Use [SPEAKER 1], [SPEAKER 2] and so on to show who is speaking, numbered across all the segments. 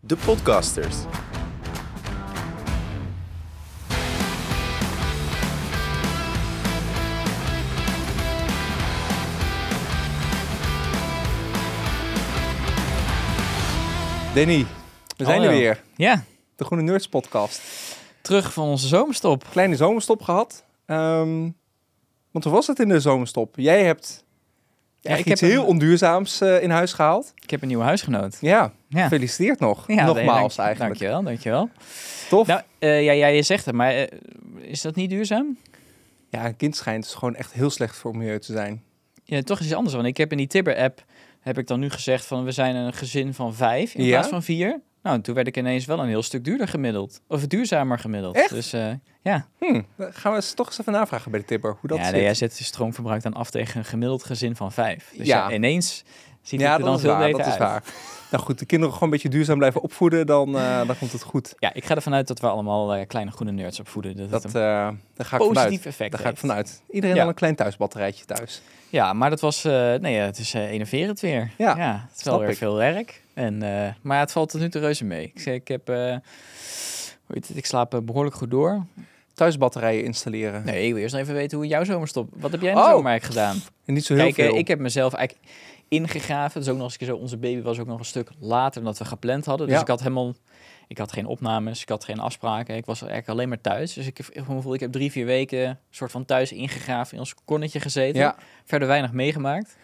[SPEAKER 1] De Podcasters.
[SPEAKER 2] Danny, we zijn er weer.
[SPEAKER 3] Ja,
[SPEAKER 2] De Groene Nerds podcast.
[SPEAKER 3] terug van onze zomerstop.
[SPEAKER 2] Kleine zomerstop gehad. Ehm, want hoe was het in de zomerstop? Jij hebt
[SPEAKER 3] Ja, ik
[SPEAKER 2] iets
[SPEAKER 3] heb
[SPEAKER 2] heel
[SPEAKER 3] een-
[SPEAKER 2] onduurzaams eh, in huis gehaald.
[SPEAKER 3] Ik heb een nieuwe huisgenoot.
[SPEAKER 2] Ja,
[SPEAKER 3] Ja.
[SPEAKER 2] gefeliciteerd nog.
[SPEAKER 3] Ja,
[SPEAKER 2] Nogmaals
[SPEAKER 3] dank-
[SPEAKER 2] eigenlijk.
[SPEAKER 3] Dankjewel, dankjewel.
[SPEAKER 2] Tof.
[SPEAKER 3] Nou, eh, ja, ja, je zegt het, maar eh, is dat niet duurzaam?
[SPEAKER 2] Ja, een kind schijnt dus gewoon echt heel slecht voor het milieu te zijn.
[SPEAKER 3] Ja, toch is iets anders. Want ik heb in die Tibber-app, heb ik dan nu gezegd van we zijn een gezin van vijf in
[SPEAKER 2] Ja?
[SPEAKER 3] plaats van vier. Nou, en toen werd ik ineens wel een heel stuk duurder gemiddeld. Of duurzamer gemiddeld.
[SPEAKER 2] Echt?
[SPEAKER 3] Dus eh, ja.
[SPEAKER 2] Hm, dan gaan we eens toch eens even navragen bij de tipper hoe dat
[SPEAKER 3] ja,
[SPEAKER 2] zit.
[SPEAKER 3] nee, jij zet je stroomverbruik dan af tegen een gemiddeld gezin van vijf. Dus
[SPEAKER 2] Ja.
[SPEAKER 3] ja, ineens ziet
[SPEAKER 2] ja,
[SPEAKER 3] het er dan veel
[SPEAKER 2] waar.
[SPEAKER 3] beter
[SPEAKER 2] Dat is waar. Nou goed, de kinderen gewoon een beetje duurzaam blijven opvoeden, dan, eh, dan komt het goed.
[SPEAKER 3] Ja, ik ga ervan uit dat we allemaal eh, kleine groene nerds opvoeden. Dat,
[SPEAKER 2] Dat, daar ga ik
[SPEAKER 3] positief
[SPEAKER 2] vanuit.
[SPEAKER 3] effect
[SPEAKER 2] Daar ga ik vanuit. Iedereen
[SPEAKER 3] Ja.
[SPEAKER 2] al een klein thuisbatterijtje thuis.
[SPEAKER 3] Ja, maar dat was, nee, het is enerverend weer.
[SPEAKER 2] Ja,
[SPEAKER 3] het is wel weer
[SPEAKER 2] ik.
[SPEAKER 3] veel werk. En, eh, maar het valt tot nu toe reuze mee. Ik, zeg, ik heb, eh, hoe heet het, ik slaap eh, behoorlijk goed door.
[SPEAKER 2] Thuisbatterijen installeren.
[SPEAKER 3] Nee, ik wil eerst even weten hoe jouw zomerstop. Wat heb jij in de
[SPEAKER 2] Oh.
[SPEAKER 3] zomer eigenlijk gedaan?
[SPEAKER 2] En niet zo heel
[SPEAKER 3] Kijk,
[SPEAKER 2] veel.
[SPEAKER 3] ik heb mezelf eigenlijk ingegraven. Dus ook nog eens een keer zo. Onze baby was ook nog een stuk later dan dat we gepland hadden. Dus
[SPEAKER 2] Ja.
[SPEAKER 3] ik had helemaal, ik had geen opnames, ik had geen afspraken. Ik was eigenlijk alleen maar thuis. Dus ik heb, ik, gevoel, ik heb drie, vier weken soort van thuis ingegraven in ons konnetje gezeten.
[SPEAKER 2] Ja,
[SPEAKER 3] verder weinig meegemaakt.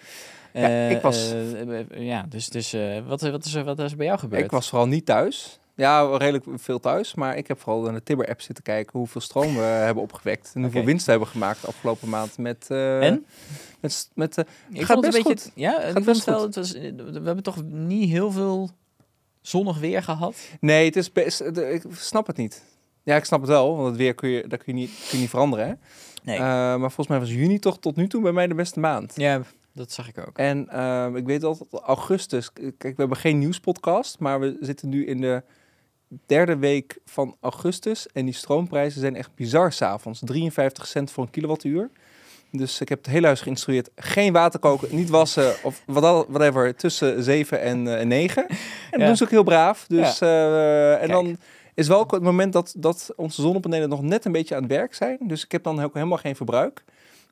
[SPEAKER 2] Ja,
[SPEAKER 3] Eh,
[SPEAKER 2] ik was-
[SPEAKER 3] eh, eh, ja, dus, dus wat, wat, is, er- wat is er bij jou gebeurd?
[SPEAKER 2] ik was vooral niet thuis. Ja, redelijk veel thuis. Maar ik heb vooral naar de Tibber-app zitten kijken hoeveel stroom we hebben opgewekt. En hoeveel winst we hebben gemaakt de afgelopen maand. Met,
[SPEAKER 3] En?
[SPEAKER 2] Met, met,
[SPEAKER 3] Ik
[SPEAKER 2] gaat best
[SPEAKER 3] een beetje...
[SPEAKER 2] goed.
[SPEAKER 3] Ja, ik
[SPEAKER 2] best
[SPEAKER 3] het wel,
[SPEAKER 2] goed.
[SPEAKER 3] het was, we hebben toch niet heel veel zonnig weer gehad?
[SPEAKER 2] nee, het is best... Ik snap het niet. Ja, ik snap het wel. Want het weer kun je, dat kun je niet, kun je niet veranderen. Hè?
[SPEAKER 3] Nee.
[SPEAKER 2] Maar volgens mij was juni toch tot nu toe bij mij de beste maand.
[SPEAKER 3] ja, dat zag ik ook.
[SPEAKER 2] En eh, ik weet altijd augustus. Kijk, we hebben geen nieuwspodcast, maar we zitten nu in de derde week van augustus. En die stroomprijzen zijn echt bizar s'avonds. 53 cent voor een kilowattuur. Dus ik heb het hele huis geïnstrueerd. Geen water koken, niet wassen of wat al- whatever tussen 7 en eh, 9. En dat
[SPEAKER 3] Ja.
[SPEAKER 2] doen ze ook heel braaf. Dus, eh, en dan is wel het moment dat, dat onze zonnepanelen nog net een beetje aan het werk zijn. Dus ik heb dan ook helemaal geen verbruik.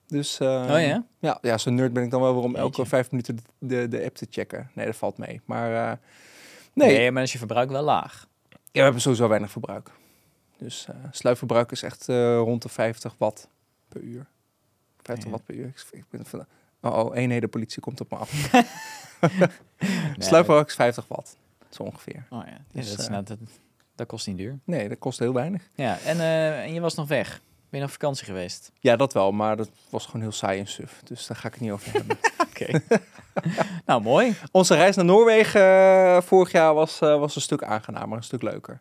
[SPEAKER 2] Dus,
[SPEAKER 3] oh ja?
[SPEAKER 2] ja, ja zo'n nerd ben ik dan wel weer om elke vijf minuten de, de, de app te checken. Nee, dat valt mee. Maar eh,
[SPEAKER 3] Nee.
[SPEAKER 2] nee,
[SPEAKER 3] maar is je verbruik wel laag.
[SPEAKER 2] ja, we hebben sowieso weinig verbruik. Dus eh sluitverbruik is echt eh, rond de 50 watt per uur. 50
[SPEAKER 3] Ja.
[SPEAKER 2] watt per uur. Ik, ik ben van, oh, oh, eenheden politie komt op me af. Sluitverbruik is 50 watt, zo ongeveer.
[SPEAKER 3] Oh ja,
[SPEAKER 2] Dus,
[SPEAKER 3] dat, is, nou, dat, dat kost niet duur.
[SPEAKER 2] Nee, dat kost heel weinig.
[SPEAKER 3] Ja, en, en je was nog weg. Ben je op vakantie geweest?
[SPEAKER 2] Ja, dat wel, maar dat was gewoon heel saai en suf. Dus daar ga ik het niet over hebben.
[SPEAKER 3] Oké. nou, mooi.
[SPEAKER 2] Onze reis naar Noorwegen eh, vorig jaar was, eh, was een stuk aangenamer, een stuk leuker.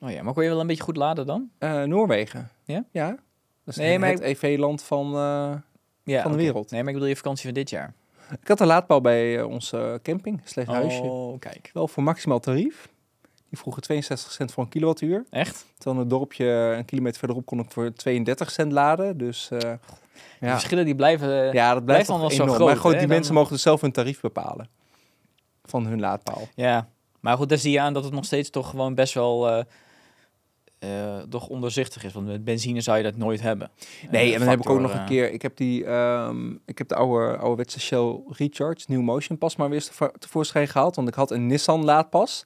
[SPEAKER 3] Oh ja, maar kon je wel een beetje goed laden dan?
[SPEAKER 2] Eh, Noorwegen.
[SPEAKER 3] Ja?
[SPEAKER 2] Ja. Dat is
[SPEAKER 3] Nee,
[SPEAKER 2] het,
[SPEAKER 3] maar
[SPEAKER 2] het EV-land van...
[SPEAKER 3] Ja,
[SPEAKER 2] Van de wereld.
[SPEAKER 3] Nee, maar ik bedoel je vakantie van dit jaar.
[SPEAKER 2] Ik had een laadpaal bij onze camping, slecht huisje.
[SPEAKER 3] Oh, kijk.
[SPEAKER 2] Wel voor maximaal tarief. Die vroegen 62 cent voor een kilowattuur.
[SPEAKER 3] Echt?
[SPEAKER 2] Terwijl in het dorpje een kilometer verderop kon ik voor 32 cent laden. Dus
[SPEAKER 3] De
[SPEAKER 2] ja.
[SPEAKER 3] verschillen die blijven...
[SPEAKER 2] ja, dat blijft
[SPEAKER 3] blijft
[SPEAKER 2] dan
[SPEAKER 3] dan wel zo groot,
[SPEAKER 2] maar goed,
[SPEAKER 3] hè?
[SPEAKER 2] die
[SPEAKER 3] Dan-
[SPEAKER 2] mensen mogen dus zelf hun tarief bepalen. Van hun laadpaal.
[SPEAKER 3] Ja, maar goed, daar zie je aan dat het nog steeds toch gewoon best wel eh, eh, toch onderzichtig is. Want met benzine zou je dat nooit hebben.
[SPEAKER 2] Nee, en dan heb ik ook nog een keer... Ik heb, die, ehm, ik heb de oude, ouderwetse Shell Recharge, New Motion pas maar weer tevo- tevoorschijn gehaald. Want ik had een Nissan laadpas.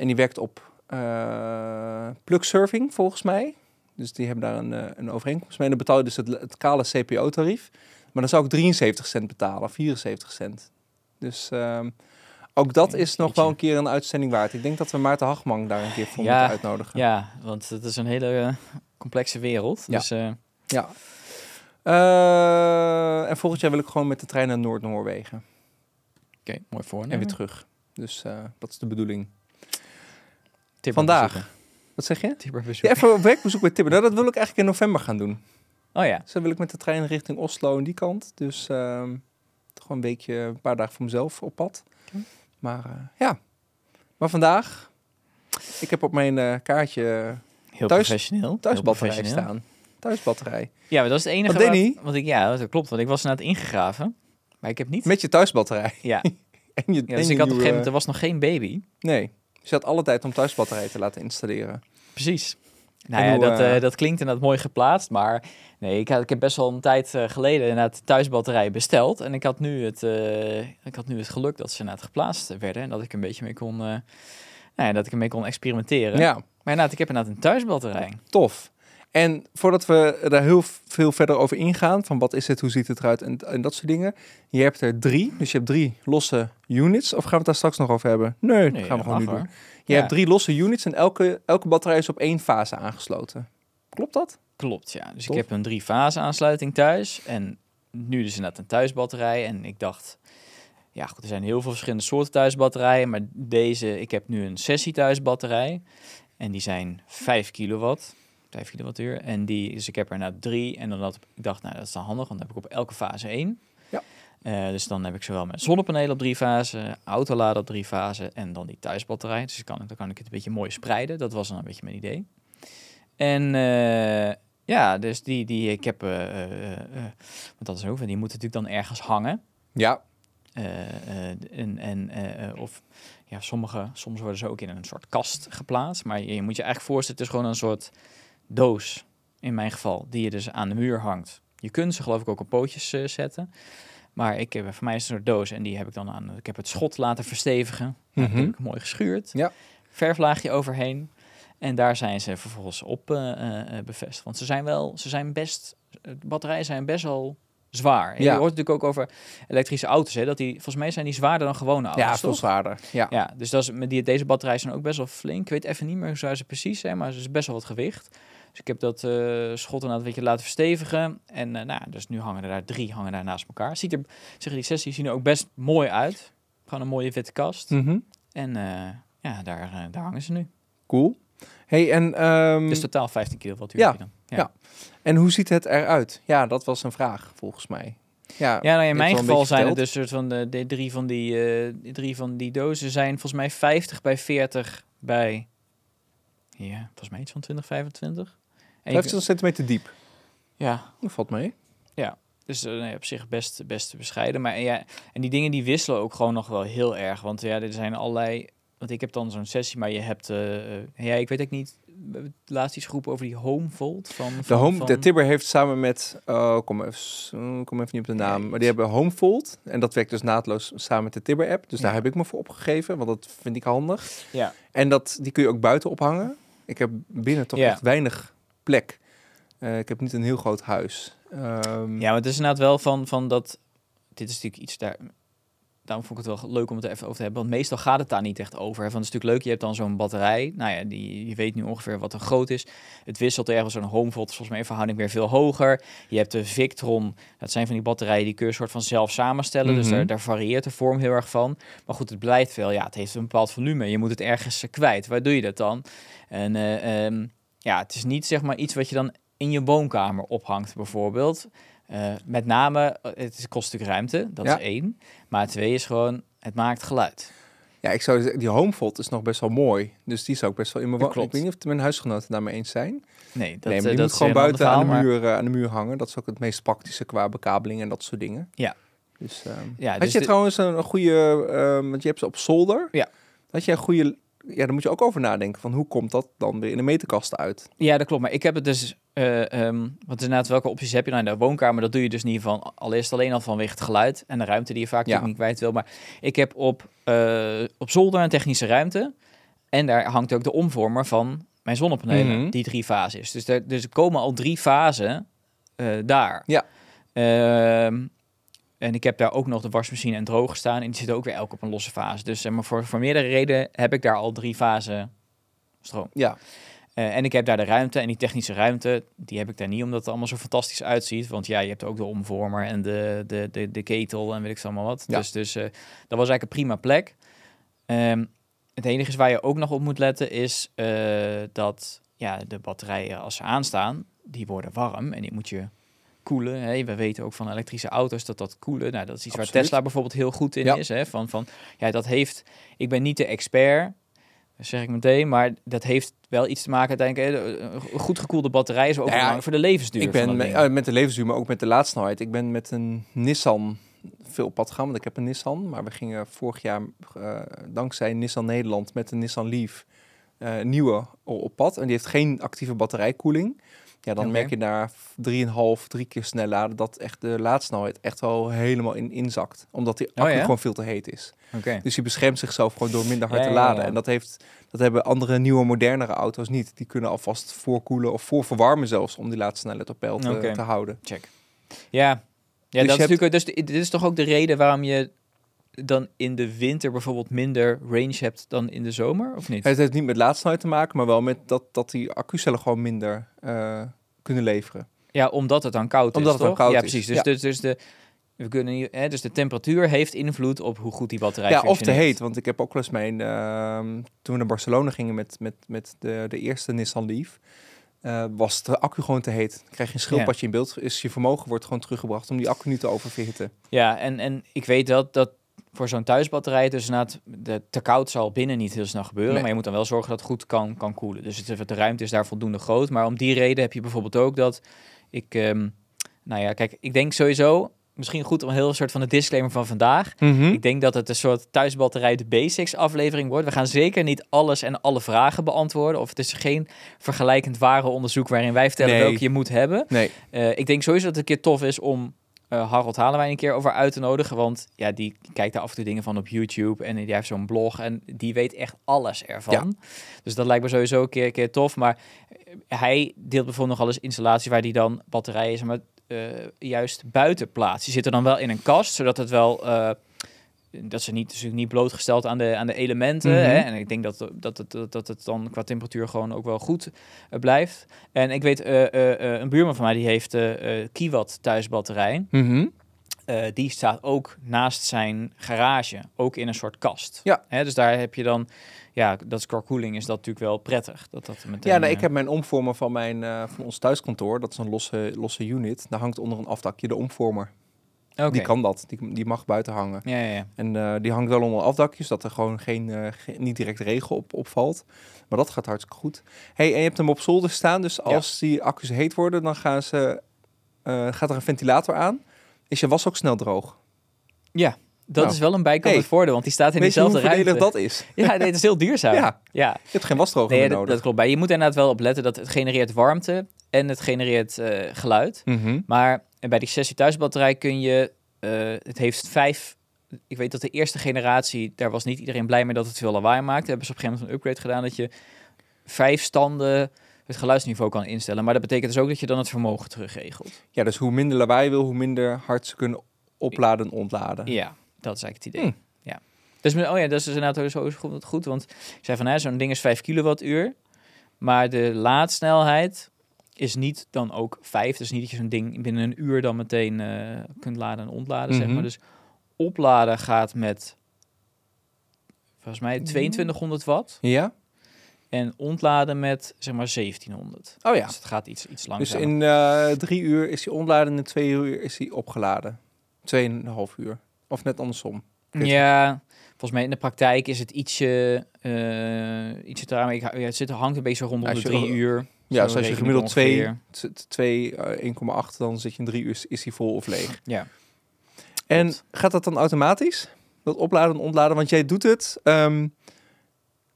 [SPEAKER 2] En die werkt op eh plug surfing, volgens mij. Dus die hebben daar een, eh, een overeenkomst mee. En dan betaal je dus het, het kale CPO-tarief. Maar dan zou ik 73 cent betalen, 74 cent. Dus ehm, ook dat is nog wel een keer een uitzending waard. Ik denk dat we Maarten Hagman daar een keer voor
[SPEAKER 3] Ja,
[SPEAKER 2] moeten uitnodigen.
[SPEAKER 3] Ja, want het is een hele eh, complexe wereld.
[SPEAKER 2] Ja.
[SPEAKER 3] Dus eh,
[SPEAKER 2] Ja. Eh, en volgend jaar wil ik gewoon met de trein naar Noord-Noorwegen.
[SPEAKER 3] oké, mooi voor.
[SPEAKER 2] En weer terug. Dus eh, dat is de bedoeling.
[SPEAKER 3] Tibber
[SPEAKER 2] Vandaag.
[SPEAKER 3] bezoeken.
[SPEAKER 2] Wat zeg je?
[SPEAKER 3] Tibber
[SPEAKER 2] Ja,
[SPEAKER 3] bezoeken.
[SPEAKER 2] even op werkbezoek bij Tibber. Nou, dat wil ik eigenlijk in november gaan doen.
[SPEAKER 3] Oh ja,
[SPEAKER 2] Dus dan wil ik met de trein richting Oslo en die kant. Dus ehm, gewoon een weekje, een paar dagen voor mezelf op pad. Maar eh, ja. Maar vandaag, ik heb op mijn eh, kaartje
[SPEAKER 3] heel
[SPEAKER 2] Thuis-
[SPEAKER 3] professioneel. Heel
[SPEAKER 2] thuisbatterij
[SPEAKER 3] professioneel.
[SPEAKER 2] staan. Thuisbatterij.
[SPEAKER 3] Ja, maar dat is het enige
[SPEAKER 2] wat,
[SPEAKER 3] wat ik... Ja, dat klopt. Want ik was net ingegraven. Maar ik heb niet...
[SPEAKER 2] Met je thuisbatterij.
[SPEAKER 3] Ja,
[SPEAKER 2] En je,
[SPEAKER 3] ja
[SPEAKER 2] en
[SPEAKER 3] dus
[SPEAKER 2] je
[SPEAKER 3] ik had op een gegeven moment... Er was nog geen baby.
[SPEAKER 2] Nee, Dus je had alle tijd om thuisbatterijen te laten installeren.
[SPEAKER 3] Precies. Nou ja,
[SPEAKER 2] hoe,
[SPEAKER 3] dat,
[SPEAKER 2] eh,
[SPEAKER 3] dat klinkt inderdaad mooi geplaatst, maar nee, ik, had, ik heb best wel een tijd eh, geleden inderdaad thuisbatterijen besteld. En ik had, nu het, ik had nu het geluk dat ze inderdaad geplaatst werden en dat ik een beetje mee kon, eh, nou ja, dat ik ermee kon experimenteren.
[SPEAKER 2] Ja,
[SPEAKER 3] Maar inderdaad, ik heb inderdaad een thuisbatterij.
[SPEAKER 2] tof. En voordat we daar heel veel verder over ingaan, van wat is het, hoe ziet het eruit en, en dat soort dingen. Je hebt er drie, dus je hebt drie losse units. Of gaan we het daar straks nog over hebben? Nee, dat gaan we gewoon nu doen. Je
[SPEAKER 3] Ja.
[SPEAKER 2] hebt drie losse units en elke, elke batterij is op één fase aangesloten. Klopt dat?
[SPEAKER 3] Klopt, ja. Dus
[SPEAKER 2] Tof.
[SPEAKER 3] ik heb een drie-fase aansluiting thuis. En nu dus inderdaad een thuisbatterij. En ik dacht, ja goed, er zijn heel veel verschillende soorten thuisbatterijen. Maar deze, ik heb nu een sessie thuisbatterij. En die zijn 5 kilowatt. 5 kilowattuur. En die, dus ik heb er nou drie. En dan had ik dacht, nou dat is dan handig, want dan heb ik op elke fase één.
[SPEAKER 2] Ja.
[SPEAKER 3] Eh, dus dan heb ik zowel met zonnepanelen op drie fasen, autoladen op drie fasen en dan die thuisbatterij. Dus dan kan, dan kan ik het een beetje mooi spreiden. Dat was dan een beetje mijn idee. En eh, ja, dus die, die ik heb, eh, want dat is ook, die moeten natuurlijk dan ergens hangen.
[SPEAKER 2] Ja.
[SPEAKER 3] En, en, of ja, sommige, soms worden ze ook in een soort kast geplaatst. Maar je, je moet je eigenlijk voorstellen, het is gewoon een soort doos, in mijn geval, die je dus aan de muur hangt. Je kunt ze geloof ik ook op pootjes eh, zetten. Maar ik heb, voor mij is het een soort doos en die heb ik dan aan. Ik heb het schot laten verstevigen. Nou,
[SPEAKER 2] Mhm.
[SPEAKER 3] Dat heb ik mooi geschuurd.
[SPEAKER 2] Ja.
[SPEAKER 3] Verflaagje overheen. En daar zijn ze vervolgens op eh, bevestigd. Want ze zijn wel, ze zijn best, de batterijen zijn best wel zwaar. En
[SPEAKER 2] Ja.
[SPEAKER 3] Je hoort natuurlijk ook over elektrische auto's, hè, dat die, volgens mij zijn die zwaarder dan gewone auto's.
[SPEAKER 2] Ja, veel zwaarder. Ja.
[SPEAKER 3] Ja, dus dat is, met die, deze batterijen zijn ook best wel flink. Ik weet even niet meer hoe zwaar ze precies zijn, maar ze is best wel wat gewicht. Dus ik heb dat eh schot een beetje laten verstevigen. En eh, nou, dus nu hangen er daar drie hangen daar naast elkaar. Ziet er, zeggen die sessies zien er ook best mooi uit. Gewoon een mooie witte kast.
[SPEAKER 2] Mhm.
[SPEAKER 3] En eh, ja, daar, daar hangen ze nu.
[SPEAKER 2] Cool. Hey, en, ehm,
[SPEAKER 3] Dus totaal 15 kilowattuur.
[SPEAKER 2] ja,
[SPEAKER 3] dan. Ja.
[SPEAKER 2] ja. en hoe ziet het eruit? Ja, dat was een vraag volgens mij. Ja,
[SPEAKER 3] Ja, nou, in mijn geval zijn het dus soort van de, de drie van die, eh, drie van die dozen zijn volgens mij 50 bij 40 bij ja, volgens mij iets van 20, 25. En je-
[SPEAKER 2] 25 centimeter diep.
[SPEAKER 3] ja,
[SPEAKER 2] Dat valt mee.
[SPEAKER 3] dus eh, nee, op zich best, best bescheiden. Maar ja, en die dingen die wisselen ook gewoon nog wel heel erg. Want ja, er zijn allerlei. Want ik heb dan zo'n sessie, maar je hebt. eh, eh, ja, ik weet ook niet. Hebben laatst iets geroepen over die Homevolt van.
[SPEAKER 2] De,
[SPEAKER 3] van,
[SPEAKER 2] home,
[SPEAKER 3] van-
[SPEAKER 2] de Tibber heeft samen met, oh, kom even, oh, kom even niet op de naam, maar die hebben Homefold en dat werkt dus naadloos samen met de Tibber app. Dus daar heb ik me voor opgegeven, want dat vind ik handig.
[SPEAKER 3] Ja.
[SPEAKER 2] En dat, die kun je ook buiten ophangen. Ik heb binnen toch
[SPEAKER 3] Ja.
[SPEAKER 2] echt weinig plek. Eh, ik heb niet een heel groot huis. Ehm,
[SPEAKER 3] Ja, maar het is inderdaad wel van, van dat. Dit is natuurlijk iets daar. Daarom vond ik het wel leuk om het er even over te hebben. Want meestal gaat het daar niet echt over. Hè. Van, het is natuurlijk leuk, je hebt dan zo'n batterij. Nou ja, die, je weet nu ongeveer wat er groot is. Het wisselt ergens zo'n Homevolt, volgens mij in verhouding weer veel hoger. Je hebt de Victron. Dat zijn van die batterijen die kun je soort van zelf samenstellen. Dus
[SPEAKER 2] Mhm.
[SPEAKER 3] daar, daar varieert de vorm heel erg van. Maar goed, het blijft wel. Ja, het heeft een bepaald volume. Je moet het ergens eh, kwijt. Waar doe je dat dan? En eh, ehm, ja, het is niet zeg maar iets wat je dan in je woonkamer ophangt bijvoorbeeld. Eh, met name, eh, het kost natuurlijk ruimte, dat
[SPEAKER 2] Ja.
[SPEAKER 3] is één. Maar twee is gewoon, het maakt geluid.
[SPEAKER 2] Ja, ik zou zeggen, die Homefold is nog best wel mooi. Dus die zou ik best wel in mijn woning. Ik
[SPEAKER 3] klopt.
[SPEAKER 2] weet niet of mijn huisgenoten daarmee eens zijn.
[SPEAKER 3] Nee, dat,
[SPEAKER 2] nee, maar
[SPEAKER 3] eh,
[SPEAKER 2] die
[SPEAKER 3] dat
[SPEAKER 2] moet gewoon buiten aan, de
[SPEAKER 3] maar-
[SPEAKER 2] muur, aan de muur hangen. Dat is ook het meest praktische qua bekabeling en dat soort dingen.
[SPEAKER 3] Ja.
[SPEAKER 2] Dus, ehm,
[SPEAKER 3] Ja,
[SPEAKER 2] had
[SPEAKER 3] dus
[SPEAKER 2] je
[SPEAKER 3] de-
[SPEAKER 2] trouwens een, een goede, ehm, want je hebt ze op zolder.
[SPEAKER 3] Ja.
[SPEAKER 2] Had je een goede, ja, daar moet je ook over nadenken van hoe komt dat dan weer in de meterkast uit?
[SPEAKER 3] Ja, dat klopt. Maar ik heb het dus, eh ehm want inderdaad, welke opties heb je nou in de woonkamer? Dat doe je dus niet van, allereerst alleen al vanwege het geluid en de ruimte die je vaak
[SPEAKER 2] Ja.
[SPEAKER 3] niet kwijt wil. Maar ik heb op, eh, op zolder een technische ruimte en daar hangt ook de omvormer van mijn zonnepanelen,
[SPEAKER 2] Mhm.
[SPEAKER 3] die drie fasen is. Dus, er, dus er komen al drie fasen eh, daar.
[SPEAKER 2] Ja.
[SPEAKER 3] Ehm, en ik heb daar ook nog de wasmachine en droger staan. En die zitten ook weer elk op een losse fase. Dus zeg maar, voor, voor meerdere redenen heb ik daar al drie fasen stroom.
[SPEAKER 2] Ja,
[SPEAKER 3] Eh, en ik heb daar de ruimte en die technische ruimte, die heb ik daar niet omdat het allemaal zo fantastisch uitziet. Want ja, je hebt ook de omvormer en de, de, de, de ketel en weet ik zo allemaal wat.
[SPEAKER 2] Ja.
[SPEAKER 3] Dus, dus eh, dat was eigenlijk een prima plek. Ehm, het enige is waar je ook nog op moet letten is eh, dat ja, de batterijen als ze aanstaan, die worden warm en die moet je koelen. Hè. We weten ook van elektrische auto's dat dat koelen, nou, dat is iets waar. Tesla bijvoorbeeld heel goed in
[SPEAKER 2] Ja.
[SPEAKER 3] is. Hè. Van, van, ja, dat heeft, ik ben niet de expert, dat zeg ik meteen, maar dat heeft wel iets te maken uiteindelijk. hè, Een goed gekoelde batterij is ook
[SPEAKER 2] Nou ja,
[SPEAKER 3] belangrijk voor de levensduur.
[SPEAKER 2] ik ben
[SPEAKER 3] dat
[SPEAKER 2] met, de levensduur, maar ook met de laadsnelheid. Ik ben met een Nissan veel op pad gaan, want ik heb een Nissan. Maar we gingen vorig jaar, eh, dankzij Nissan Nederland, met de Nissan Leaf eh, nieuwe op pad. En die heeft geen actieve batterijkoeling. Ja, dan merk je na 3,5, drie keer snel laden dat echt de laadsnelheid echt wel helemaal in inzakt. Omdat die accu
[SPEAKER 3] Oh ja?
[SPEAKER 2] gewoon veel te heet is. Dus die beschermt zichzelf gewoon door minder hard
[SPEAKER 3] Ja,
[SPEAKER 2] te laden.
[SPEAKER 3] ja.
[SPEAKER 2] En dat, heeft, dat hebben andere nieuwe, modernere auto's niet. Die kunnen alvast voorkoelen of voorverwarmen zelfs om die laadsnelheid op peil te, te houden.
[SPEAKER 3] Check. Ja, ja
[SPEAKER 2] je
[SPEAKER 3] dat is natuurlijk. Dus dit is toch ook de reden waarom je dan in de winter bijvoorbeeld minder range hebt dan in de zomer, of niet?
[SPEAKER 2] Het heeft niet met laadsnelheid te maken, maar wel met dat, dat die accucellen gewoon minder eh, kunnen leveren.
[SPEAKER 3] Ja, omdat het dan koud
[SPEAKER 2] Omdat
[SPEAKER 3] is,
[SPEAKER 2] het dan
[SPEAKER 3] toch?
[SPEAKER 2] koud
[SPEAKER 3] ja,
[SPEAKER 2] is,
[SPEAKER 3] precies. Dus,
[SPEAKER 2] ja.
[SPEAKER 3] dus, dus de we kunnen hè, dus de temperatuur heeft invloed op hoe goed die batterij
[SPEAKER 2] Ja, of te heet. Want ik heb ook wel eens mijn... ehm, toen we naar Barcelona gingen met, met, met de, de eerste Nissan Leaf... eh, was de accu gewoon te heet. Dan krijg je een schildpadje in beeld. Is je vermogen wordt gewoon teruggebracht om die accu niet te oververhitten.
[SPEAKER 3] Ja, en, en ik weet dat dat voor zo'n thuisbatterij dus inderdaad de te koud zal binnen niet heel snel gebeuren,
[SPEAKER 2] Nee.
[SPEAKER 3] maar je moet dan wel zorgen dat het goed kan, kan koelen. Dus het, de ruimte is daar voldoende groot. Maar om die reden heb je bijvoorbeeld ook dat ik, ehm, nou ja, kijk, ik denk sowieso misschien goed om een heel soort van de disclaimer van vandaag. Ik denk dat het een soort thuisbatterij de basics aflevering wordt. We gaan zeker niet alles en alle vragen beantwoorden. Of het is geen vergelijkend ware onderzoek waarin wij vertellen
[SPEAKER 2] Nee.
[SPEAKER 3] welke je moet hebben.
[SPEAKER 2] Nee,
[SPEAKER 3] Eh, ik denk sowieso dat het een keer tof is om eh Harold Halenwijn een keer over uit te nodigen. Want ja, die kijkt daar af en toe dingen van op YouTube. En die heeft zo'n blog en die weet echt alles ervan. Dus dat lijkt me sowieso een keer, een keer tof. Maar eh, hij deelt bijvoorbeeld nog alles installaties waar die dan batterijen zeg maar, eh, juist buiten plaatst. Die zitten dan wel in een kast, zodat het wel... dat ze niet, dus niet blootgesteld aan de, aan de elementen.
[SPEAKER 2] Mhm.
[SPEAKER 3] hè? En ik denk dat, dat, het, dat, dat het dan qua temperatuur gewoon ook wel goed eh, blijft. En ik weet, eh, eh, een buurman van mij die heeft Kiwat thuisbatterij.
[SPEAKER 2] Mhm.
[SPEAKER 3] Eh, die staat ook naast zijn garage, ook in een soort kast.
[SPEAKER 2] Ja.
[SPEAKER 3] Hè, dus daar heb je dan, ja, dat is qua koeling is dat natuurlijk wel prettig. Dat dat meteen,
[SPEAKER 2] Ja, nou,
[SPEAKER 3] eh,
[SPEAKER 2] ik heb mijn omvormer van, mijn, van ons thuiskantoor. Dat is een losse, losse unit. Daar hangt onder een afdakje de omvormer. Die kan dat. Die, die mag buiten hangen.
[SPEAKER 3] Ja, ja, ja.
[SPEAKER 2] En eh, die hangt wel onder een afdakje, zodat er gewoon geen, geen- niet direct regen op, opvalt. Maar dat gaat hartstikke goed. Hey, en je hebt hem op zolder staan, dus als die accu's heet worden, dan gaan ze, eh, gaat er een ventilator aan. Is je was ook snel droog?
[SPEAKER 3] Ja, dat
[SPEAKER 2] Nou.
[SPEAKER 3] is wel een bijkomend
[SPEAKER 2] Hey,
[SPEAKER 3] voordeel, want die staat in dezelfde ruimte.
[SPEAKER 2] dat is?
[SPEAKER 3] Ja, nee, het is heel duurzaam.
[SPEAKER 2] Ja.
[SPEAKER 3] ja.
[SPEAKER 2] Je hebt geen wasdroger
[SPEAKER 3] Nee,
[SPEAKER 2] meer
[SPEAKER 3] dat,
[SPEAKER 2] nodig.
[SPEAKER 3] dat klopt. Maar je moet inderdaad wel op letten dat het genereert warmte en het genereert geluid.
[SPEAKER 2] Mhm.
[SPEAKER 3] Maar bij die sessie thuisbatterij kun je, eh, het heeft vijf, ik weet dat de eerste generatie, daar was niet iedereen blij mee dat het veel lawaai maakte. Hebben ze op een gegeven moment een upgrade gedaan dat je vijf standen het geluidsniveau kan instellen. Maar dat betekent dus ook dat je dan het vermogen terugregelt.
[SPEAKER 2] Ja, dus hoe minder lawaai je wil, hoe minder hard ze kunnen opladen en ontladen.
[SPEAKER 3] Ja, dat is eigenlijk het idee.
[SPEAKER 2] Hmm.
[SPEAKER 3] Ja. Dus, oh ja, dat is inderdaad zo goed, goed want ik zei van, zo'n ding is 5 kilowattuur, maar de laadsnelheid is niet dan ook 5. Dus niet dat je zo'n ding binnen een uur dan meteen eh, kunt laden en ontladen, zeg
[SPEAKER 2] Mhm.
[SPEAKER 3] maar. Dus opladen gaat met, volgens mij, 2200 watt
[SPEAKER 2] Ja?
[SPEAKER 3] en ontladen met, zeg maar, 1700.
[SPEAKER 2] Oh ja.
[SPEAKER 3] Dus het gaat iets, iets
[SPEAKER 2] Dus
[SPEAKER 3] langzamer.
[SPEAKER 2] in eh, drie uur is hij ontladen en in twee uur is hij opgeladen. Tweeënhalf uur. Of net andersom.
[SPEAKER 3] Ja, volgens mij in de praktijk is het ietsje, eh ietsje ja, het zit, hangt een beetje rondom
[SPEAKER 2] Als
[SPEAKER 3] de drie uur.
[SPEAKER 2] Ja, dus als je gemiddeld twee,
[SPEAKER 3] ongeveer.
[SPEAKER 2] t- twee eh, 1,8, dan zit je in drie uur, is- hij vol of leeg.
[SPEAKER 3] Ja.
[SPEAKER 2] En gaat dat dan automatisch? Dat opladen en ontladen? Want jij doet het. ehm,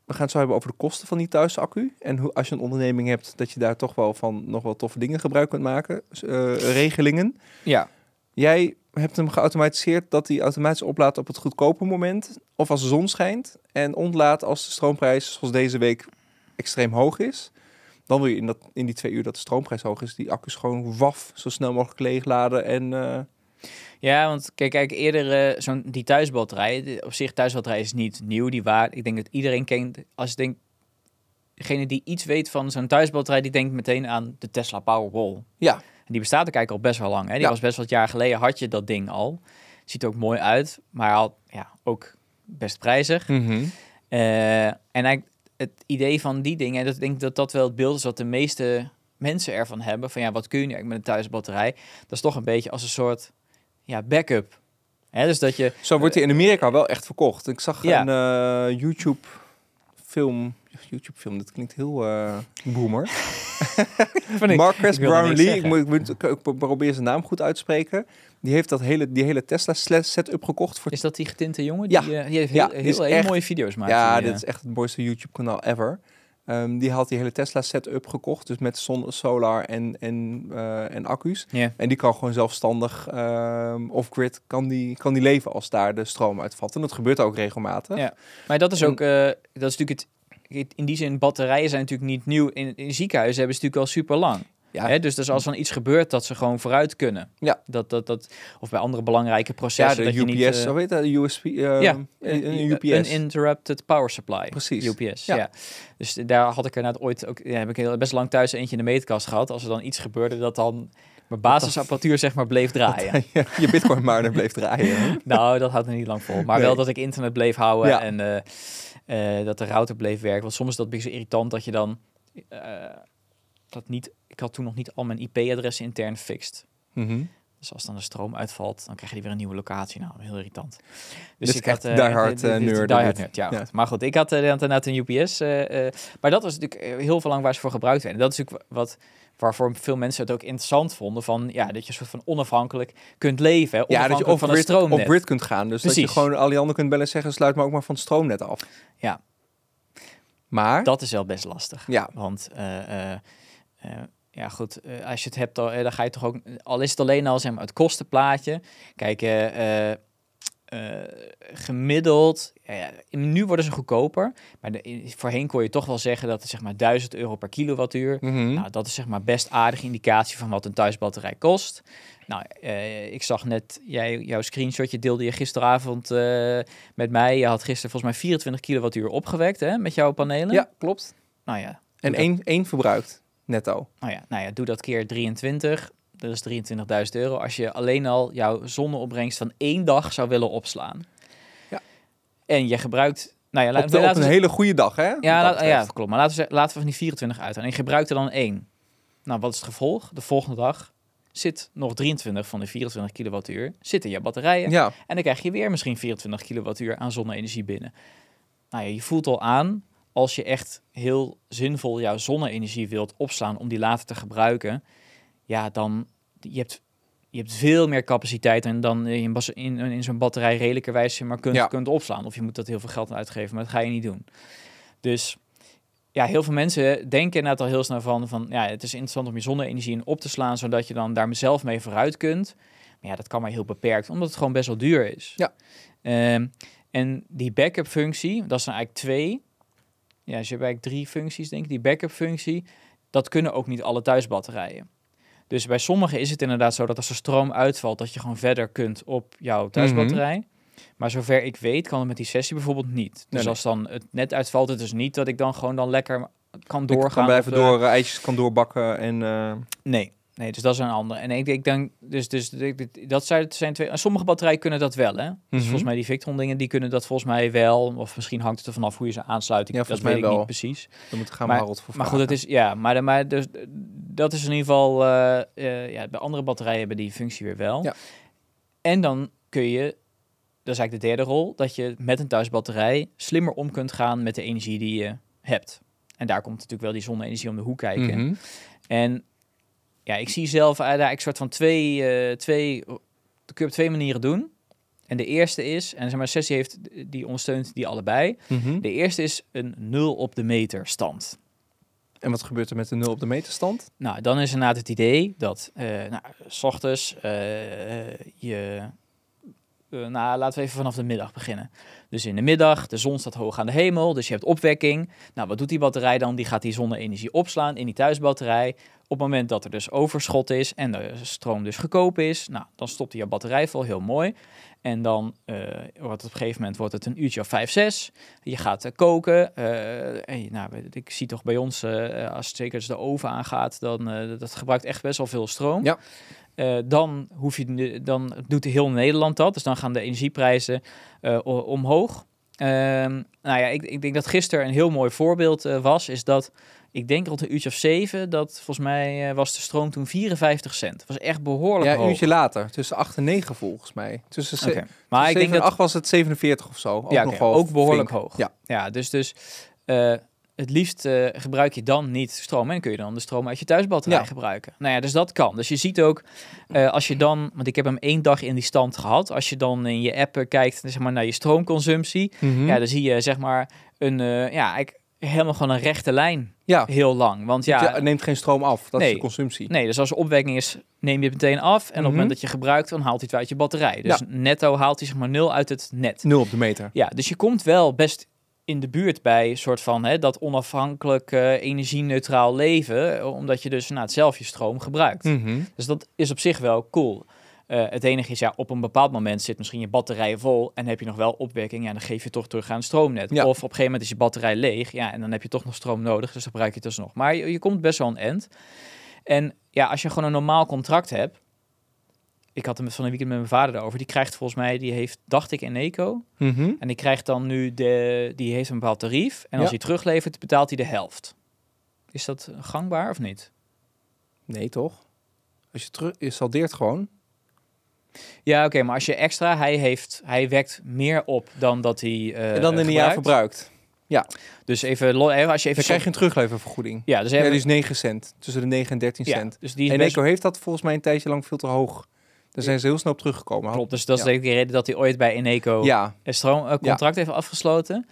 [SPEAKER 2] we gaan het zo hebben over de kosten van die thuisaccu. En hoe, als je een onderneming hebt, dat je daar toch wel van nog wel toffe dingen gebruik kunt maken. Eh, regelingen.
[SPEAKER 3] Ja.
[SPEAKER 2] Jij hebt hem geautomatiseerd dat hij automatisch oplaadt op het goedkope moment. Of als de zon schijnt. En ontlaadt als de stroomprijs, zoals deze week, extreem hoog is. Dan wil je in, dat, in die twee uur dat de stroomprijs hoog is, die accu's gewoon waf, zo snel mogelijk leegladen. En eh,
[SPEAKER 3] Ja, want kijk, kijk eerder eh, zo'n die thuisbatterij. op zich thuisbatterij is niet nieuw. Die waar, ik denk dat iedereen kent. Als je denkt, degene die iets weet van zo'n thuisbatterij, die denkt meteen aan de Tesla Powerwall.
[SPEAKER 2] ja,
[SPEAKER 3] En die bestaat ook eigenlijk al best wel lang. Hè? Die
[SPEAKER 2] Ja.
[SPEAKER 3] was best wat jaar geleden had je dat ding al. Ziet er ook mooi uit, maar al, ja, ook best prijzig. Eh, en eigenlijk het idee van die dingen, dat ik denk dat dat wel het beeld is wat de meeste mensen ervan hebben. Van ja, wat kun je nu met een thuisbatterij? Dat is toch een beetje als een soort ja, backup. Hè, dus dat je,
[SPEAKER 2] Zo wordt hij in Amerika wel echt verkocht. Ik zag
[SPEAKER 3] Ja.
[SPEAKER 2] een eh, YouTube film, YouTube film, dat klinkt heel eh boomer.
[SPEAKER 3] Ik-
[SPEAKER 2] Marcus Brownlee, ik moet, ik moet ik ook probeer zijn naam goed uit te spreken. Die heeft dat hele, die hele Tesla setup gekocht voor
[SPEAKER 3] Is dat die getinte jongen?
[SPEAKER 2] Ja.
[SPEAKER 3] Die, eh, die heeft
[SPEAKER 2] Ja,
[SPEAKER 3] heel,
[SPEAKER 2] die is
[SPEAKER 3] heel,
[SPEAKER 2] echt-
[SPEAKER 3] mooie video's maakt.
[SPEAKER 2] Ja,
[SPEAKER 3] hij,
[SPEAKER 2] dit
[SPEAKER 3] eh.
[SPEAKER 2] is echt het mooiste YouTube-kanaal ever. Ehm, die had die hele Tesla setup gekocht, dus met zon, solar en, en, eh, en accu's. En die kan gewoon zelfstandig ehm off-grid kan die, kan die leven als daar de stroom uitvalt. En dat gebeurt ook regelmatig.
[SPEAKER 3] Ja. Maar dat is ook, eh, dat is natuurlijk het, in die zin, batterijen zijn natuurlijk niet nieuw. In, in ziekenhuizen hebben ze natuurlijk al super lang.
[SPEAKER 2] Ja.
[SPEAKER 3] Hè? Dus, dus als er dan iets gebeurt, dat ze gewoon vooruit kunnen.
[SPEAKER 2] Ja.
[SPEAKER 3] Dat, dat, dat, of bij andere belangrijke
[SPEAKER 2] Ja,
[SPEAKER 3] processen.
[SPEAKER 2] de
[SPEAKER 3] dat je
[SPEAKER 2] UPS,
[SPEAKER 3] niet, eh,
[SPEAKER 2] hoe heet dat? De USB? eh,
[SPEAKER 3] ja,
[SPEAKER 2] een, een
[SPEAKER 3] eh,
[SPEAKER 2] UPS.
[SPEAKER 3] Uninterrupted Power Supply.
[SPEAKER 2] Precies.
[SPEAKER 3] UPS,
[SPEAKER 2] Ja.
[SPEAKER 3] ja. Dus daar had ik er net ooit ook, ja, heb ik heel, best lang thuis eentje in de meetkast gehad. Als er dan iets gebeurde, dat dan mijn basisapparatuur zeg maar bleef draaien.
[SPEAKER 2] Ja, je bitcoin miner bleef draaien. hè?
[SPEAKER 3] Nou, dat houdt me niet lang vol. Maar
[SPEAKER 2] Nee.
[SPEAKER 3] wel dat ik internet bleef houden
[SPEAKER 2] Ja.
[SPEAKER 3] en eh, eh, dat de router bleef werken. Want soms is dat beetje zo irritant dat je dan eh, dat niet. Ik had toen nog niet al mijn IP-adressen intern fixed.
[SPEAKER 2] Mhm.
[SPEAKER 3] Dus als dan de stroom uitvalt, dan krijg je weer een nieuwe locatie. Nou, heel irritant.
[SPEAKER 2] Is
[SPEAKER 3] ik dit- dit-
[SPEAKER 2] eh,
[SPEAKER 3] dit-
[SPEAKER 2] nerd,
[SPEAKER 3] ja. Maar goed, ik had eh, inderdaad een UPS. eh, eh, maar dat was natuurlijk heel veel lang waar ze voor gebruikt werden. Dat is natuurlijk wat waarvoor veel mensen het ook interessant vonden. Van ja, dat je soort van onafhankelijk kunt leven. Hè,
[SPEAKER 2] Ja, dat je
[SPEAKER 3] van een
[SPEAKER 2] off-grid
[SPEAKER 3] stroomnet.
[SPEAKER 2] op grid kunt gaan. Dus dat je gewoon Alliander kunt bellen en zeggen, sluit me ook maar van het stroomnet af.
[SPEAKER 3] Ja.
[SPEAKER 2] Maar,
[SPEAKER 3] Dat is wel best lastig.
[SPEAKER 2] ja,
[SPEAKER 3] Want ja, goed, eh, als je het hebt, dan, eh, dan ga je toch ook, al is het alleen al zeg maar, het kostenplaatje. Kijk, eh, gemiddeld, ja, ja, nu worden ze goedkoper, maar de, voorheen kon je toch wel zeggen dat het zeg maar 1000 euro per kilowattuur.
[SPEAKER 2] Mhm.
[SPEAKER 3] Nou, dat is zeg maar best aardige indicatie van wat een thuisbatterij kost. Nou, ik zag net, jij, jouw screenshotje deelde je gisteravond met mij. Je had gisteren volgens mij 24 kilowattuur opgewekt hè, met jouw panelen.
[SPEAKER 2] ja, klopt.
[SPEAKER 3] Nou ja,
[SPEAKER 2] En één, één verbruikt, netto.
[SPEAKER 3] nou ja, nou ja, doe dat keer 23. Dat is 23.000 euro. Als je alleen al jouw zonneopbrengst van één dag zou willen opslaan.
[SPEAKER 2] Ja.
[SPEAKER 3] En je gebruikt... Nou ja,
[SPEAKER 2] Op,
[SPEAKER 3] laten
[SPEAKER 2] de,
[SPEAKER 3] we...
[SPEAKER 2] op een
[SPEAKER 3] we-
[SPEAKER 2] hele goede dag, hè?
[SPEAKER 3] ja, laat- ja, klopt. Maar laten we, laten we van die 24 uit. En je gebruikt er dan één. Nou, wat is het gevolg? De volgende dag zit nog 23 van de 24 kilowattuur zit in je batterijen.
[SPEAKER 2] Ja,
[SPEAKER 3] En dan krijg je weer misschien 24 kilowattuur aan zonne-energie binnen. Nou ja, je voelt al aan, als je echt heel zinvol jouw zonne-energie wilt opslaan om die later te gebruiken, ja, dan je hebt je hebt veel meer capaciteit en dan in, in, in zo'n batterij redelijkerwijs maar kunt,
[SPEAKER 2] Ja.
[SPEAKER 3] kunt opslaan. Of je moet dat heel veel geld uitgeven, maar dat ga je niet doen. Dus ja, heel veel mensen denken inderdaad al heel snel van, van ja, het is interessant om je zonne-energie in op te slaan, zodat je dan daar zelf mee vooruit kunt. Maar ja, dat kan maar heel beperkt, omdat het gewoon best wel duur is.
[SPEAKER 2] Ja.
[SPEAKER 3] Ehm, en die backup functie, dat zijn eigenlijk twee. Ja, dus je hebt eigenlijk drie functies, denk ik. Die backup functie, dat kunnen ook niet alle thuisbatterijen. Dus bij sommigen is het inderdaad zo dat als er stroom uitvalt, dat je gewoon verder kunt op jouw thuisbatterij. Maar zover ik weet, kan het met die sessie bijvoorbeeld niet. Dus
[SPEAKER 2] Nee, nee.
[SPEAKER 3] als dan het net uitvalt, het is niet dat ik dan gewoon dan lekker kan
[SPEAKER 2] ik
[SPEAKER 3] doorgaan.
[SPEAKER 2] kan blijven
[SPEAKER 3] of,
[SPEAKER 2] door, eh, eitjes kan doorbakken en... eh,
[SPEAKER 3] Nee, nee, dus dat is een ander. En ik, ik denk, dus, dus dat zijn, twee. en Sommige batterijen kunnen dat wel, hè? Dus
[SPEAKER 2] Mhm.
[SPEAKER 3] volgens mij die Victron dingen, die kunnen dat volgens mij wel. Of misschien hangt het er vanaf hoe je ze aansluit. Ik,
[SPEAKER 2] Ja,
[SPEAKER 3] dat weet
[SPEAKER 2] mij
[SPEAKER 3] ik
[SPEAKER 2] wel.
[SPEAKER 3] niet precies.
[SPEAKER 2] dan moet ik gaan
[SPEAKER 3] Maar-
[SPEAKER 2] Harold voor
[SPEAKER 3] Maar goed, het
[SPEAKER 2] vragen.
[SPEAKER 3] is ja, maar, maar dus, dat is in ieder geval. eh, ja, bij andere batterijen hebben die functie weer wel.
[SPEAKER 2] Ja.
[SPEAKER 3] En dan kun je, dat is eigenlijk de derde rol, dat je met een thuisbatterij slimmer om kunt gaan met de energie die je hebt. En daar komt natuurlijk wel die zonne-energie om de hoek kijken.
[SPEAKER 2] Mhm.
[SPEAKER 3] En ja, ik zie zelf eigenlijk een soort van twee, eh, twee, dat kun je op twee manieren doen. En de eerste is, en zeg maar, Sessie heeft, die ondersteunt die allebei.
[SPEAKER 2] Mhm.
[SPEAKER 3] De eerste is een nul op de meter stand.
[SPEAKER 2] En wat gebeurt er met de nul op de meterstand?
[SPEAKER 3] Nou, dan is inderdaad het idee dat, eh nou, s ochtends eh, je, eh, nou, laten we even vanaf de middag beginnen. Dus in de middag, de zon staat hoog aan de hemel, dus je hebt opwekking. Nou, wat doet die batterij dan? Die gaat die zonne-energie opslaan in die thuisbatterij. Op het moment dat er dus overschot is en de stroom dus goedkoop is, nou, dan stopt die je batterij vol, heel mooi. En dan eh, wordt het op een gegeven moment wordt het een uurtje of vijf, zes. Je gaat eh, koken. eh, en nou, ik zie toch bij ons, als het zeker als de oven aangaat, dan uh, dat gebruikt echt best wel veel stroom.
[SPEAKER 2] Ja.
[SPEAKER 3] Uh, dan, hoef je, dan doet heel Nederland dat. Dus dan gaan de energieprijzen uh, omhoog. Uh, nou ja, ik, ik, denk dat gisteren een heel mooi voorbeeld uh, was. Is dat, ik denk rond een uurtje of zeven, dat volgens mij uh, was de stroom toen 54 cent. Was echt behoorlijk
[SPEAKER 2] ja,
[SPEAKER 3] hoog.
[SPEAKER 2] een uurtje later. Tussen 8 en 9 volgens mij. Tussen
[SPEAKER 3] okay. Maar ik denk dat
[SPEAKER 2] 8 was het 47 of zo. Ook
[SPEAKER 3] ja,
[SPEAKER 2] nog
[SPEAKER 3] okay. Ook behoorlijk hoog.
[SPEAKER 2] Ja.
[SPEAKER 3] ja, dus, dus eh, het liefst eh, gebruik je dan niet stroom en kun je dan de stroom uit je thuisbatterij
[SPEAKER 2] Ja.
[SPEAKER 3] gebruiken. Nou ja, dus dat kan. Dus je ziet ook, eh, als je dan, want ik heb hem één dag in die stand gehad, als je dan in je app eh, kijkt zeg maar, naar je stroomconsumptie,
[SPEAKER 2] Mhm.
[SPEAKER 3] ja, dan zie je zeg maar een, eh, ja, eigenlijk helemaal gewoon een rechte lijn,
[SPEAKER 2] ja.
[SPEAKER 3] heel lang. Want
[SPEAKER 2] Ja, het neemt geen stroom af. Dat
[SPEAKER 3] Nee.
[SPEAKER 2] is de consumptie.
[SPEAKER 3] Nee, dus als er opwekking is, neem je het meteen af. En op het
[SPEAKER 2] Mhm.
[SPEAKER 3] moment dat je gebruikt, dan haalt hij het uit je batterij. Dus netto haalt hij zeg maar nul uit het net.
[SPEAKER 2] Nul op de meter.
[SPEAKER 3] Ja, dus je komt wel best in de buurt bij een soort van hè, dat onafhankelijk eh, energie-neutraal leven. eh, Omdat je dus nou, het zelf je stroom gebruikt.
[SPEAKER 2] Mhm.
[SPEAKER 3] Dus dat is op zich wel cool. Eh, het enige is, ja, op een bepaald moment zit misschien je batterij vol en heb je nog wel opwekking, ja, dan geef je toch terug aan het stroomnet.
[SPEAKER 2] Ja.
[SPEAKER 3] Of op een gegeven moment is je batterij leeg, ja, en dan heb je toch nog stroom nodig, dus dan gebruik je het dus nog. Maar je, je komt best wel een end. En ja, als je gewoon een normaal contract hebt, ik had het van een weekend met mijn vader erover, die krijgt volgens mij, die heeft, dacht ik, een eco,
[SPEAKER 2] Mhm.
[SPEAKER 3] en die krijgt dan nu de, die heeft een bepaald tarief, en als
[SPEAKER 2] Ja.
[SPEAKER 3] hij teruglevert, betaalt hij de helft. Is dat gangbaar of niet?
[SPEAKER 2] Nee, toch? Als je terug, je saldeert gewoon.
[SPEAKER 3] Ja, oké, maar als je extra, hij heeft, hij wekt meer op dan dat hij.
[SPEAKER 2] en dan in een jaar verbruikt.
[SPEAKER 3] Dus even, als je even.
[SPEAKER 2] Dan krijg je een terugleververgoeding.
[SPEAKER 3] Ja, dus
[SPEAKER 2] Ja,
[SPEAKER 3] even.
[SPEAKER 2] die is 9 cent. Tussen de 9 en 13
[SPEAKER 3] ja,
[SPEAKER 2] cent.
[SPEAKER 3] dus die
[SPEAKER 2] En
[SPEAKER 3] best,
[SPEAKER 2] Eco heeft dat volgens mij een tijdje lang veel te hoog. Daar zijn ze heel snel op teruggekomen.
[SPEAKER 3] klopt. Dus dat is
[SPEAKER 2] Ja.
[SPEAKER 3] denk ik de reden dat hij ooit bij Eneco
[SPEAKER 2] Ja,
[SPEAKER 3] een stroomcontract heeft afgesloten.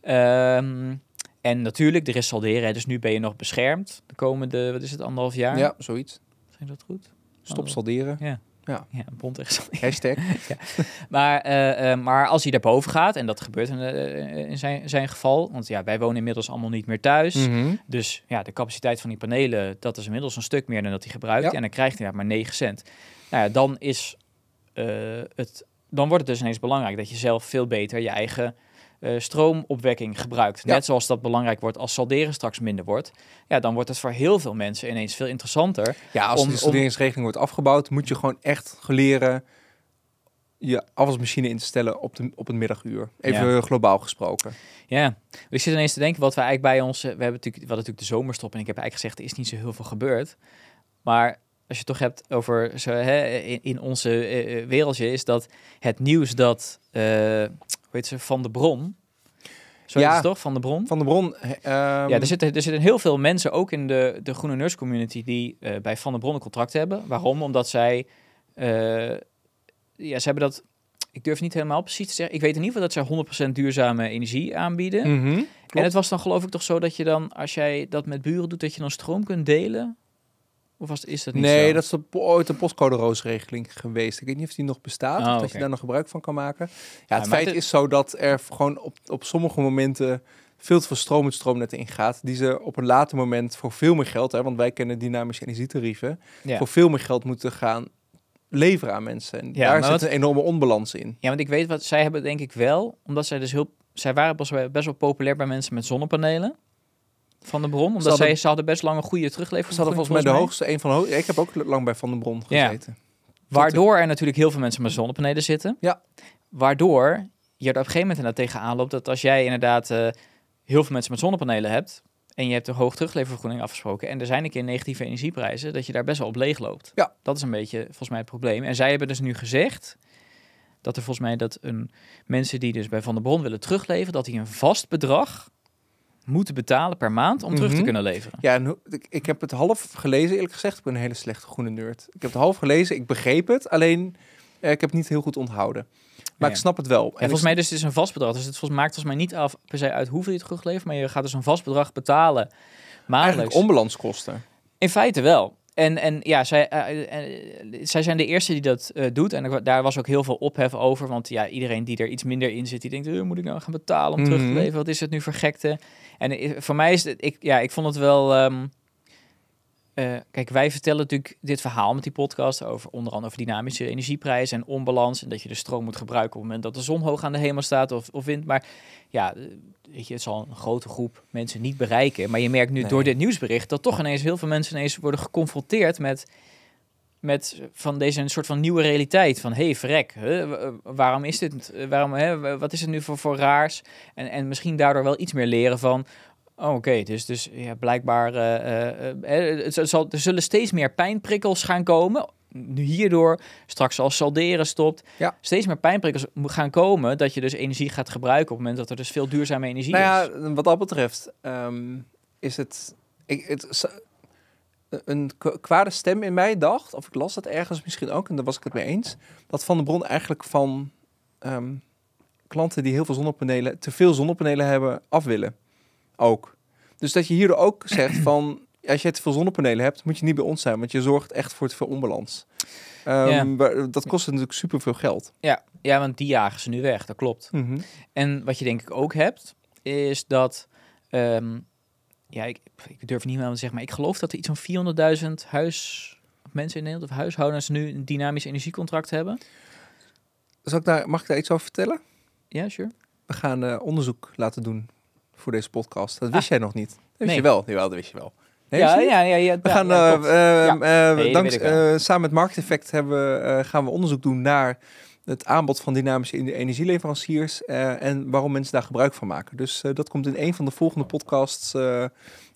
[SPEAKER 3] Ehm, en natuurlijk, er is salderen, dus nu ben je nog beschermd. De komende, wat is het, anderhalf jaar?
[SPEAKER 2] ja, zoiets.
[SPEAKER 3] Zeg dat goed?
[SPEAKER 2] Stop salderen.
[SPEAKER 3] Ja.
[SPEAKER 2] Ja.
[SPEAKER 3] Ja, een bond tegen salderen.
[SPEAKER 2] Hashtag.
[SPEAKER 3] Maar, eh, eh, maar als hij daarboven gaat, en dat gebeurt in, eh, in zijn, zijn geval, want ja, wij wonen inmiddels allemaal niet meer thuis.
[SPEAKER 2] Mhm.
[SPEAKER 3] Dus ja, de capaciteit van die panelen, dat is inmiddels een stuk meer dan dat hij gebruikt.
[SPEAKER 2] Ja.
[SPEAKER 3] En dan krijgt hij ja, maar 9 cent. Nou ja, dan is het, dan wordt het dus ineens belangrijk dat je zelf veel beter je eigen eh, stroomopwekking gebruikt.
[SPEAKER 2] Ja.
[SPEAKER 3] Net zoals dat belangrijk wordt als salderen straks minder wordt. Ja, dan wordt het voor heel veel mensen ineens veel interessanter.
[SPEAKER 2] Ja, als
[SPEAKER 3] Om-
[SPEAKER 2] de salderingsregeling wordt afgebouwd, moet je gewoon echt leren je afwasmachine in te stellen op, de, op het middaguur. Even globaal gesproken.
[SPEAKER 3] Ja, ik zit ineens te denken wat we eigenlijk bij ons... We hebben natuurlijk, we hadden natuurlijk de zomerstop en ik heb eigenlijk gezegd, er is niet zo heel veel gebeurd. Maar als je het toch hebt over zo, hè, in, in onze eh, eh, wereldje, is dat het nieuws dat, eh heet ze, Van de Bron... Zo
[SPEAKER 2] Ja.
[SPEAKER 3] is het toch, Van de Bron?
[SPEAKER 2] Van de Bron. eh, ehm,
[SPEAKER 3] ja, er zitten, er zitten heel veel mensen, ook in de, de Groene Nurse Community, die eh, bij Van der Bron een contract hebben. Waarom? Omdat zij, eh, ja, ze hebben dat, ik durf niet helemaal precies te zeggen. Ik weet in ieder geval dat zij 100% duurzame energie aanbieden.
[SPEAKER 2] mhm,
[SPEAKER 3] En het was dan geloof ik toch zo dat je dan, als jij dat met buren doet, dat je dan stroom kunt delen? Of was, is dat niet
[SPEAKER 2] Nee,
[SPEAKER 3] zo?
[SPEAKER 2] dat is de, ooit een postcode roosregeling geweest. Ik weet niet of die nog bestaat
[SPEAKER 3] Oh,
[SPEAKER 2] of dat je daar nog gebruik van kan maken. Ja, het feit
[SPEAKER 3] het-
[SPEAKER 2] is zo dat er gewoon op, op sommige momenten veel te veel stroom het stroomnet ingaat. Die ze op een later moment voor veel meer geld, hè, want wij kennen dynamische energietarieven,
[SPEAKER 3] Ja.
[SPEAKER 2] voor veel meer geld moeten gaan leveren aan mensen. En
[SPEAKER 3] Ja,
[SPEAKER 2] daar zit
[SPEAKER 3] wat-
[SPEAKER 2] een enorme onbalans in.
[SPEAKER 3] Ja, want ik weet wat zij hebben, denk ik wel, omdat zij dus heel, zij waren best wel, best wel populair bij mensen met zonnepanelen van de bron, omdat
[SPEAKER 2] hadden-
[SPEAKER 3] zij, ze hadden best lang een goede teruglevering.
[SPEAKER 2] Ze hadden volgens mij de hoogste, een van de hoogste. Ik heb ook lang bij Van den Bron
[SPEAKER 3] Ja.
[SPEAKER 2] gezeten.
[SPEAKER 3] Waardoor er natuurlijk heel veel mensen met zonnepanelen zitten.
[SPEAKER 2] Ja.
[SPEAKER 3] Waardoor je er op een gegeven moment inderdaad tegenaan loopt dat als jij inderdaad eh, heel veel mensen met zonnepanelen hebt en je hebt een hoog terugleververgoeding afgesproken en er zijn een keer negatieve energieprijzen, dat je daar best wel op leeg loopt.
[SPEAKER 2] Ja.
[SPEAKER 3] Dat is een beetje volgens mij het probleem. En zij hebben dus nu gezegd dat er volgens mij dat een, mensen die dus bij Van der Bron willen terugleveren, dat die een vast bedrag moeten betalen per maand om terug te
[SPEAKER 2] Mhm.
[SPEAKER 3] kunnen leveren.
[SPEAKER 2] Ja, en ik, ik heb het half gelezen, eerlijk gezegd. Ik ben een hele slechte groene nerd. Ik heb het half gelezen, ik begreep het, alleen eh, ik heb het niet heel goed onthouden. Maar
[SPEAKER 3] Ja.
[SPEAKER 2] ik snap het wel.
[SPEAKER 3] En volgens mij dus het is een vast bedrag. Dus het volgens, maakt volgens mij niet af per se uit hoeveel je het teruglevert, maar je gaat dus een vast bedrag betalen
[SPEAKER 2] eigenlijk
[SPEAKER 3] maandelijks.
[SPEAKER 2] onbalanskosten.
[SPEAKER 3] In feite wel. En, en ja, zij, eh, eh, zij zijn de eerste die dat eh, doet. En er- daar was ook heel veel ophef over. Want ja, iedereen die er iets minder in zit, die denkt, eh, moet ik nou gaan betalen om terug te
[SPEAKER 2] Mhm.
[SPEAKER 3] leveren? Wat is het nu voor gekte? En eh, voor mij is het, ik, ja, ik vond het wel... ehm, eh, kijk, wij vertellen natuurlijk dit verhaal met die podcast over onder andere over dynamische energieprijzen en onbalans. En dat je de stroom moet gebruiken op het moment dat de zon hoog aan de hemel staat of, of wind. Maar ja, eh, weet je, het zal een grote groep mensen niet bereiken. Maar je merkt nu
[SPEAKER 2] Nee.
[SPEAKER 3] door dit nieuwsbericht dat toch ineens heel veel mensen ineens worden geconfronteerd met, met van deze een soort van nieuwe realiteit. Van hey, verrek, hè, wa- waarom is dit? eh, Waarom, hè, wat is het nu voor, voor raars? En, en misschien daardoor wel iets meer leren van. Oh, Oké, dus, dus ja, blijkbaar. eh, eh, eh, zal, er zullen steeds meer pijnprikkels gaan komen. nu hierdoor straks als salderen stopt,
[SPEAKER 2] Ja.
[SPEAKER 3] steeds meer pijnprikkers mo- gaan komen dat je dus energie gaat gebruiken op het moment dat er dus veel duurzame energie
[SPEAKER 2] Nou
[SPEAKER 3] is.
[SPEAKER 2] ja, wat dat betreft ehm, is het, ik, het een kwade stem in mij dacht, of ik las het ergens misschien ook, en daar was ik het mee eens, dat Van de Bron eigenlijk van ehm, klanten die heel veel zonnepanelen, te veel zonnepanelen hebben, af willen. Ook. Dus dat je hierdoor ook zegt van, als je te veel zonnepanelen hebt, moet je niet bij ons zijn, want je zorgt echt voor te veel onbalans. Ehm,
[SPEAKER 3] Ja.
[SPEAKER 2] Dat kost natuurlijk super veel geld.
[SPEAKER 3] Ja, ja, want die jagen ze nu weg, dat klopt.
[SPEAKER 2] Mhm.
[SPEAKER 3] En wat je denk ik ook hebt, is dat... ehm, ja, ik, ik durf niet meer te zeggen, maar ik geloof dat er iets van 400.000 huis... mensen in Nederland of huishoudens nu een dynamisch energiecontract hebben.
[SPEAKER 2] Zal ik daar, mag ik daar iets over vertellen?
[SPEAKER 3] Ja, sure.
[SPEAKER 2] We gaan eh, onderzoek laten doen voor deze podcast. Dat wist jij nog niet. Dat wist
[SPEAKER 3] Ah. Nee.
[SPEAKER 2] je wel. Jawel, dat wist je wel. Nee,
[SPEAKER 3] ja, ja, ja, ja,
[SPEAKER 2] We gaan, samen met Market Effect hebben we, eh, gaan we onderzoek doen naar het aanbod van dynamische ener- energieleveranciers eh, en waarom mensen daar gebruik van maken. Dus eh, dat komt in een van de volgende podcasts,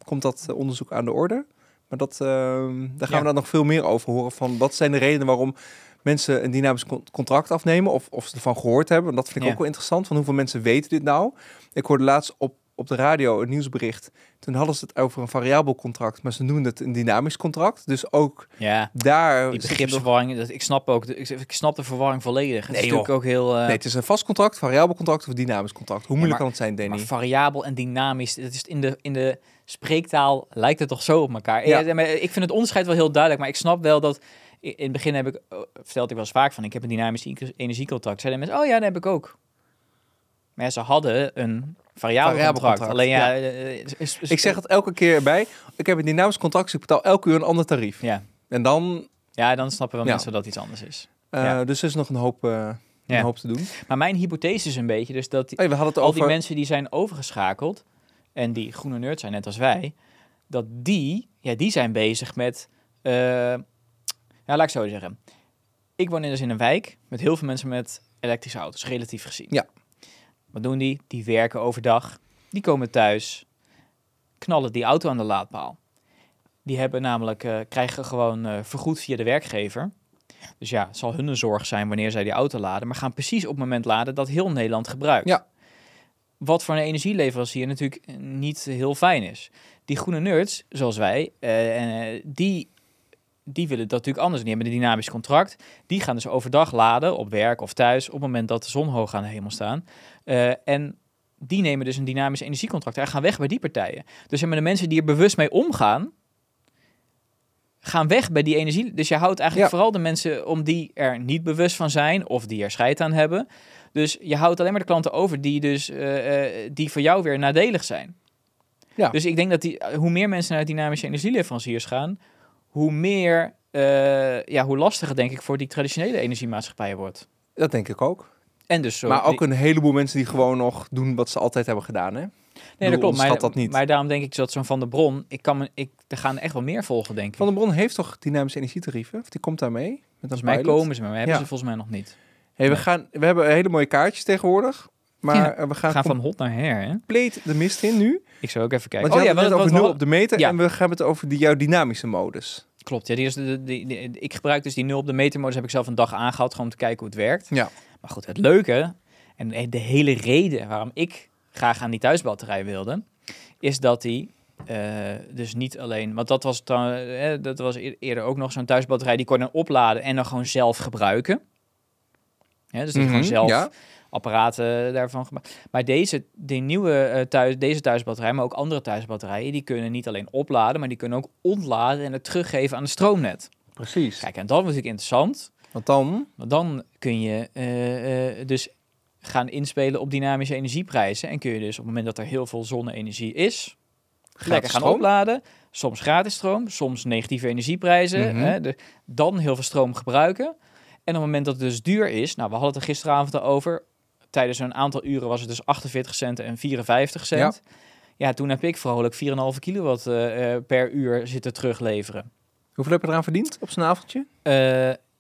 [SPEAKER 2] komt dat onderzoek aan de orde. Maar dat, daar gaan
[SPEAKER 3] Ja.
[SPEAKER 2] we dan nog veel meer over horen van wat zijn de redenen waarom mensen een dynamisch con- contract afnemen of, of ze ervan gehoord hebben. En dat vind ik
[SPEAKER 3] Ja.
[SPEAKER 2] ook wel interessant, van hoeveel mensen weten dit nou. Ik hoorde laatst op, op de radio een nieuwsbericht. Toen hadden ze het over een variabel contract, maar ze noemden het een dynamisch contract. Dus ook
[SPEAKER 3] Ja,
[SPEAKER 2] daar...
[SPEAKER 3] die begripsverwarring, dat, ik snap ook, de, ik, ik snap de verwarring volledig. Het
[SPEAKER 2] Nee,
[SPEAKER 3] is natuurlijk ook heel... eh,
[SPEAKER 2] Nee, het is een vast contract, variabel contract of dynamisch contract. Hoe moeilijk
[SPEAKER 3] maar-
[SPEAKER 2] kan het zijn, Danny?
[SPEAKER 3] Maar variabel en dynamisch, het is in de, in de spreektaal lijkt het toch zo op elkaar.
[SPEAKER 2] Ja.
[SPEAKER 3] Maar ik vind het onderscheid wel heel duidelijk, maar ik snap wel dat in het begin heb ik, eh, vertelde ik wel eens vaak van, ik heb een dynamisch energiecontract. Zeiden mensen, oh ja, dat heb ik ook. Maar ja, ze hadden een variabel,
[SPEAKER 2] Variabel
[SPEAKER 3] contract.
[SPEAKER 2] contract,
[SPEAKER 3] Alleen ja,
[SPEAKER 2] ja.
[SPEAKER 3] eh, is- is- is-
[SPEAKER 2] Ik zeg het elke keer bij. Ik heb een dynamisch contract, dus ik betaal elke uur een ander tarief.
[SPEAKER 3] Ja.
[SPEAKER 2] En dan...
[SPEAKER 3] ja, dan snappen wel
[SPEAKER 2] Ja.
[SPEAKER 3] mensen dat iets anders is.
[SPEAKER 2] eh,
[SPEAKER 3] Ja.
[SPEAKER 2] Dus er is nog een hoop, eh, een hoop te doen.
[SPEAKER 3] Maar mijn hypothese is een beetje dus dat die,
[SPEAKER 2] Hey, we hadden het
[SPEAKER 3] al
[SPEAKER 2] over...
[SPEAKER 3] die mensen die zijn overgeschakeld en die groene nerd zijn, net als wij, dat die, ja, die zijn bezig met, eh, ja, laat ik zo zeggen. Ik woon in- dus in een wijk met heel veel mensen met elektrische auto's, relatief gezien.
[SPEAKER 2] Ja.
[SPEAKER 3] Wat doen die? Die werken overdag, die komen thuis, knallen die auto aan de laadpaal. Die hebben namelijk, eh, krijgen gewoon eh, vergoed via de werkgever. Dus ja, het zal hun een zorg zijn wanneer zij die auto laden, maar gaan precies op het moment laden dat heel Nederland gebruikt.
[SPEAKER 2] Ja.
[SPEAKER 3] Wat voor een energieleverancier natuurlijk niet heel fijn is. Die groene nerds, zoals wij, eh, die, die willen dat natuurlijk anders. Die hebben een dynamisch contract. Die gaan dus overdag laden op werk of thuis op het moment dat de zon hoog aan de hemel staan. Eh, en die nemen dus een dynamisch energiecontract en gaan weg bij die partijen. Dus de mensen die er bewust mee omgaan, gaan weg bij die energie. Dus je houdt eigenlijk
[SPEAKER 2] Ja.
[SPEAKER 3] vooral de mensen om die er niet bewust van zijn of die er scheid aan hebben. Dus je houdt alleen maar de klanten over die dus eh, eh, die voor jou weer nadelig zijn.
[SPEAKER 2] Ja.
[SPEAKER 3] Dus ik denk dat die, hoe meer mensen naar dynamische energieleveranciers gaan, hoe meer, eh, ja, hoe lastiger denk ik voor die traditionele energiemaatschappijen wordt.
[SPEAKER 2] Dat denk ik ook.
[SPEAKER 3] En dus zo.
[SPEAKER 2] maar ook een heleboel mensen die gewoon nog doen wat ze altijd hebben gedaan, hè?
[SPEAKER 3] nee, dat klopt. Maar,
[SPEAKER 2] dat niet.
[SPEAKER 3] maar daarom denk ik dat zo'n Van de Bron, ik kan me, ik, er gaan echt wel meer volgen, denk ik.
[SPEAKER 2] Van der Bron heeft toch dynamische energietarieven? Of die komt daarmee? Met een
[SPEAKER 3] Volgens mij
[SPEAKER 2] pilot?
[SPEAKER 3] komen ze, maar we hebben
[SPEAKER 2] Ja.
[SPEAKER 3] ze volgens mij nog niet.
[SPEAKER 2] Hey, we,
[SPEAKER 3] Nee.
[SPEAKER 2] gaan, we hebben hele mooie kaartjes tegenwoordig. Maar
[SPEAKER 3] Ja,
[SPEAKER 2] eh, we
[SPEAKER 3] We
[SPEAKER 2] gaan,
[SPEAKER 3] gaan van hot naar her, hè?
[SPEAKER 2] compleet de mist in nu.
[SPEAKER 3] Ik zou ook even kijken.
[SPEAKER 2] Want je
[SPEAKER 3] oh
[SPEAKER 2] had het over
[SPEAKER 3] we-
[SPEAKER 2] nul op de meter.
[SPEAKER 3] Ja.
[SPEAKER 2] En we gaan het over die, jouw dynamische modus.
[SPEAKER 3] Klopt, ja, die is de, die, die- ik gebruik dus die 0 op de metermodus, heb ik zelf een dag aangehad, gewoon om te kijken hoe het werkt.
[SPEAKER 2] Ja.
[SPEAKER 3] Maar goed, het leuke, en de hele reden waarom ik graag aan die thuisbatterij wilde, is dat die eh, dus niet alleen, want dat was, dan, eh, dat was eer- eerder ook nog zo'n thuisbatterij, die kon je dan opladen en dan gewoon zelf gebruiken. Ja, dus die
[SPEAKER 2] Mhm,
[SPEAKER 3] gewoon zelf
[SPEAKER 2] ja.
[SPEAKER 3] apparaten daarvan gemaakt. Maar deze, die nieuwe uh, thuis, deze thuisbatterij, maar ook andere thuisbatterijen, die kunnen niet alleen opladen, maar die kunnen ook ontladen en het teruggeven aan het stroomnet.
[SPEAKER 2] Precies.
[SPEAKER 3] Kijk, en dat was natuurlijk interessant,
[SPEAKER 2] Want dan...
[SPEAKER 3] want dan kun je uh, uh, dus gaan inspelen op dynamische energieprijzen en kun je dus op het moment dat er heel veel zonne-energie is, lekker gaan
[SPEAKER 2] stroom?
[SPEAKER 3] opladen. Soms gratis stroom, soms negatieve energieprijzen.
[SPEAKER 2] Mm -hmm.
[SPEAKER 3] hè, de, dan heel veel stroom gebruiken. En op het moment dat het dus duur is, nou, we hadden het er gisteravond al over. Tijdens een aantal uren was het dus 48 cent en 54 cent. Ja, ja toen heb ik vrolijk 4,5 kilowatt uh, per uur zitten terugleveren.
[SPEAKER 2] Hoeveel heb je eraan verdiend op zijn avondje?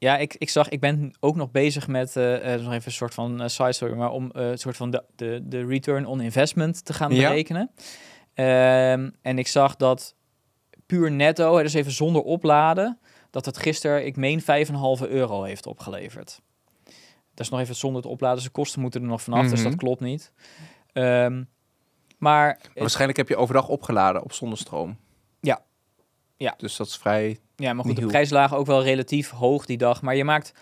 [SPEAKER 3] Ja, ik, ik zag, ik ben ook nog bezig met, uh, nog even een soort van uh, side story, maar om een soort van de, de, de return on investment te gaan berekenen. Ja. en ik zag dat puur netto, dus even zonder opladen, dat het gisteren, ik meen, 5,5 euro heeft opgeleverd. Dat is nog even zonder het opladen. Dus de kosten moeten er nog vanaf, dus
[SPEAKER 2] Mhm.
[SPEAKER 3] dat klopt niet. Ehm, maar
[SPEAKER 2] Maar waarschijnlijk heb je overdag opgeladen op zonnestroom.
[SPEAKER 3] Ja.
[SPEAKER 2] Dus dat is vrij...
[SPEAKER 3] Ja, maar goed, de prijzen lagen ook wel relatief hoog die dag. Maar je maakt...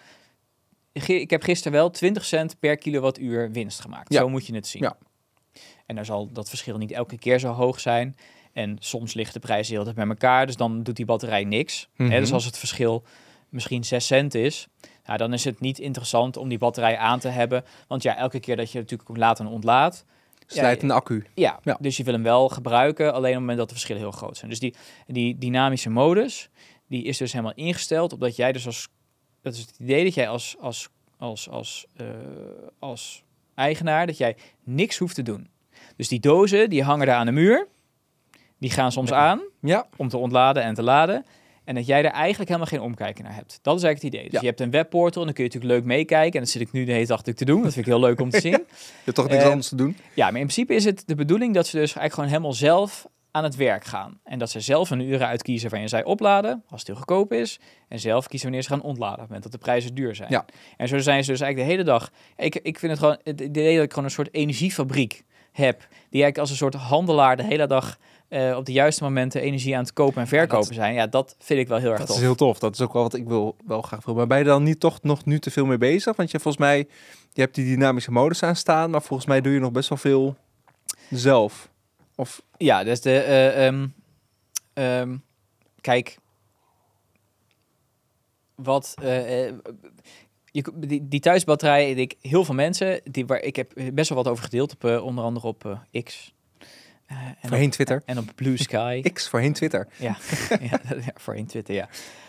[SPEAKER 3] Ik heb gisteren wel 20 cent per kilowattuur winst gemaakt.
[SPEAKER 2] Ja.
[SPEAKER 3] Zo moet je het zien.
[SPEAKER 2] Ja.
[SPEAKER 3] En dan zal dat verschil niet elke keer zo hoog zijn. En soms ligt de prijs heel dicht bij elkaar. Dus dan doet die batterij niks. Hè, dus als het verschil misschien 6 cent is... Nou, dan is het niet interessant om die batterij aan te hebben. Want ja, elke keer dat je natuurlijk laat en ontlaat...
[SPEAKER 2] Slijt een accu.
[SPEAKER 3] Ja,
[SPEAKER 2] Ja.
[SPEAKER 3] dus je wil hem wel gebruiken, alleen op het moment dat de verschillen heel groot zijn. Dus die, die dynamische modus, die is dus helemaal ingesteld, opdat jij dus als, dat is het idee dat jij als, als, als, als, eh, als eigenaar, dat jij niks hoeft te doen. Dus die dozen, die hangen daar aan de muur, die gaan soms
[SPEAKER 2] Ja.
[SPEAKER 3] aan
[SPEAKER 2] Ja.
[SPEAKER 3] om te ontladen en te laden. En dat jij er eigenlijk helemaal geen omkijken naar hebt. Dat is eigenlijk het idee. Dus
[SPEAKER 2] Ja.
[SPEAKER 3] je hebt een webportal en dan kun je natuurlijk leuk meekijken. En dat zit ik nu de hele dag te doen. Dat vind ik heel leuk om te zien.
[SPEAKER 2] Je hebt toch niks
[SPEAKER 3] Eh,
[SPEAKER 2] anders te doen?
[SPEAKER 3] Ja, maar in principe is het de bedoeling dat ze dus eigenlijk gewoon helemaal zelf aan het werk gaan. En dat ze zelf een uren uitkiezen waarin zij opladen, als het heel goedkoop is. En zelf kiezen wanneer ze gaan ontladen, op het moment dat de prijzen duur zijn.
[SPEAKER 2] Ja.
[SPEAKER 3] En zo zijn ze dus eigenlijk de hele dag... Ik, ik vind het gewoon het idee dat ik gewoon een soort energiefabriek heb. Die eigenlijk als een soort handelaar de hele dag eh, op de juiste momenten energie aan het kopen en verkopen
[SPEAKER 2] dat-
[SPEAKER 3] zijn. Ja, dat vind ik wel heel erg
[SPEAKER 2] Dat
[SPEAKER 3] tof.
[SPEAKER 2] is heel tof. Dat is ook wel wat ik wil, wel graag wil. Maar ben je dan niet toch nog nu te veel mee bezig? Want je volgens mij, je hebt die dynamische modus aan staan, maar volgens mij doe je nog best wel veel zelf. Of
[SPEAKER 3] Ja, dus de... eh, ehm, ehm, kijk, wat... eh, je, die, die thuisbatterij, ik, heel veel mensen, die, waar, ik heb best wel wat over gedeeld, op, onder andere op X. Eh, en, op,
[SPEAKER 2] voorheen Twitter.
[SPEAKER 3] en op Blue Sky.
[SPEAKER 2] X, voorheen Twitter.
[SPEAKER 3] ja, ja, ja, voorheen Twitter, ja.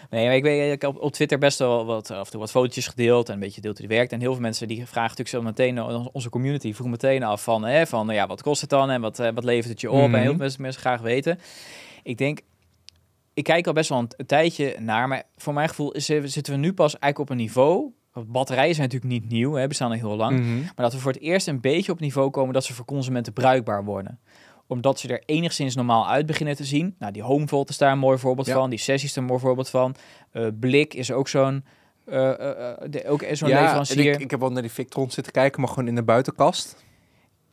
[SPEAKER 3] Nee, maar ik weet, ik heb op Twitter best wel wat, af en toe wat fotootjes gedeeld en een beetje gedeeld hoe die werkt. En heel veel mensen die vragen natuurlijk zo meteen, onze community vroeg meteen af van, hè, van ja, wat kost het dan en wat, eh, wat levert het je op?
[SPEAKER 2] Mhm.
[SPEAKER 3] En heel veel mensen, mensen graag weten. Ik denk, ik kijk al best wel een, tijdje naar, maar voor mijn gevoel is, eh, zitten we nu pas eigenlijk op een niveau. Batterijen zijn natuurlijk niet nieuw, hè, bestaan al heel lang.
[SPEAKER 2] Mhm.
[SPEAKER 3] Maar dat we voor het eerst een beetje op niveau komen dat ze voor consumenten bruikbaar worden. Omdat ze er enigszins normaal uit beginnen te zien. Nou, die HomeVolt is daar een mooi voorbeeld
[SPEAKER 2] Ja.
[SPEAKER 3] van. Die Sessie is er een mooi voorbeeld van. Eh, Blik is ook zo'n eh, eh, de- ook zo'n
[SPEAKER 2] Ja,
[SPEAKER 3] leverancier.
[SPEAKER 2] ik, ik heb wel naar die Victron zitten kijken, maar gewoon in de buitenkast.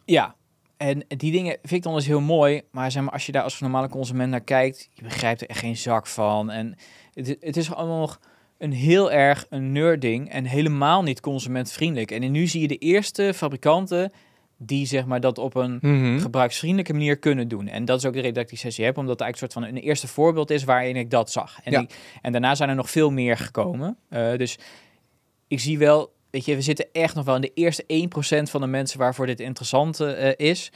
[SPEAKER 3] Ja, en die dingen dan dus heel mooi. Maar zeg maar, als je daar als normale consument naar kijkt, je begrijpt er echt geen zak van. En het, het is allemaal nog een heel erg een nerd-ding en helemaal niet consumentvriendelijk. En nu zie je de eerste fabrikanten die zeg maar dat op een
[SPEAKER 2] Mhm.
[SPEAKER 3] gebruiksvriendelijke manier kunnen doen. En dat is ook de reden dat ik die sessie heb, omdat het eigenlijk een soort van een eerste voorbeeld is waarin ik dat zag. En,
[SPEAKER 2] Ja.
[SPEAKER 3] die- en daarna zijn er nog veel meer gekomen. Eh, dus ik zie wel, weet je, we zitten echt nog wel in de eerste 1% van de mensen waarvoor dit interessant eh, is.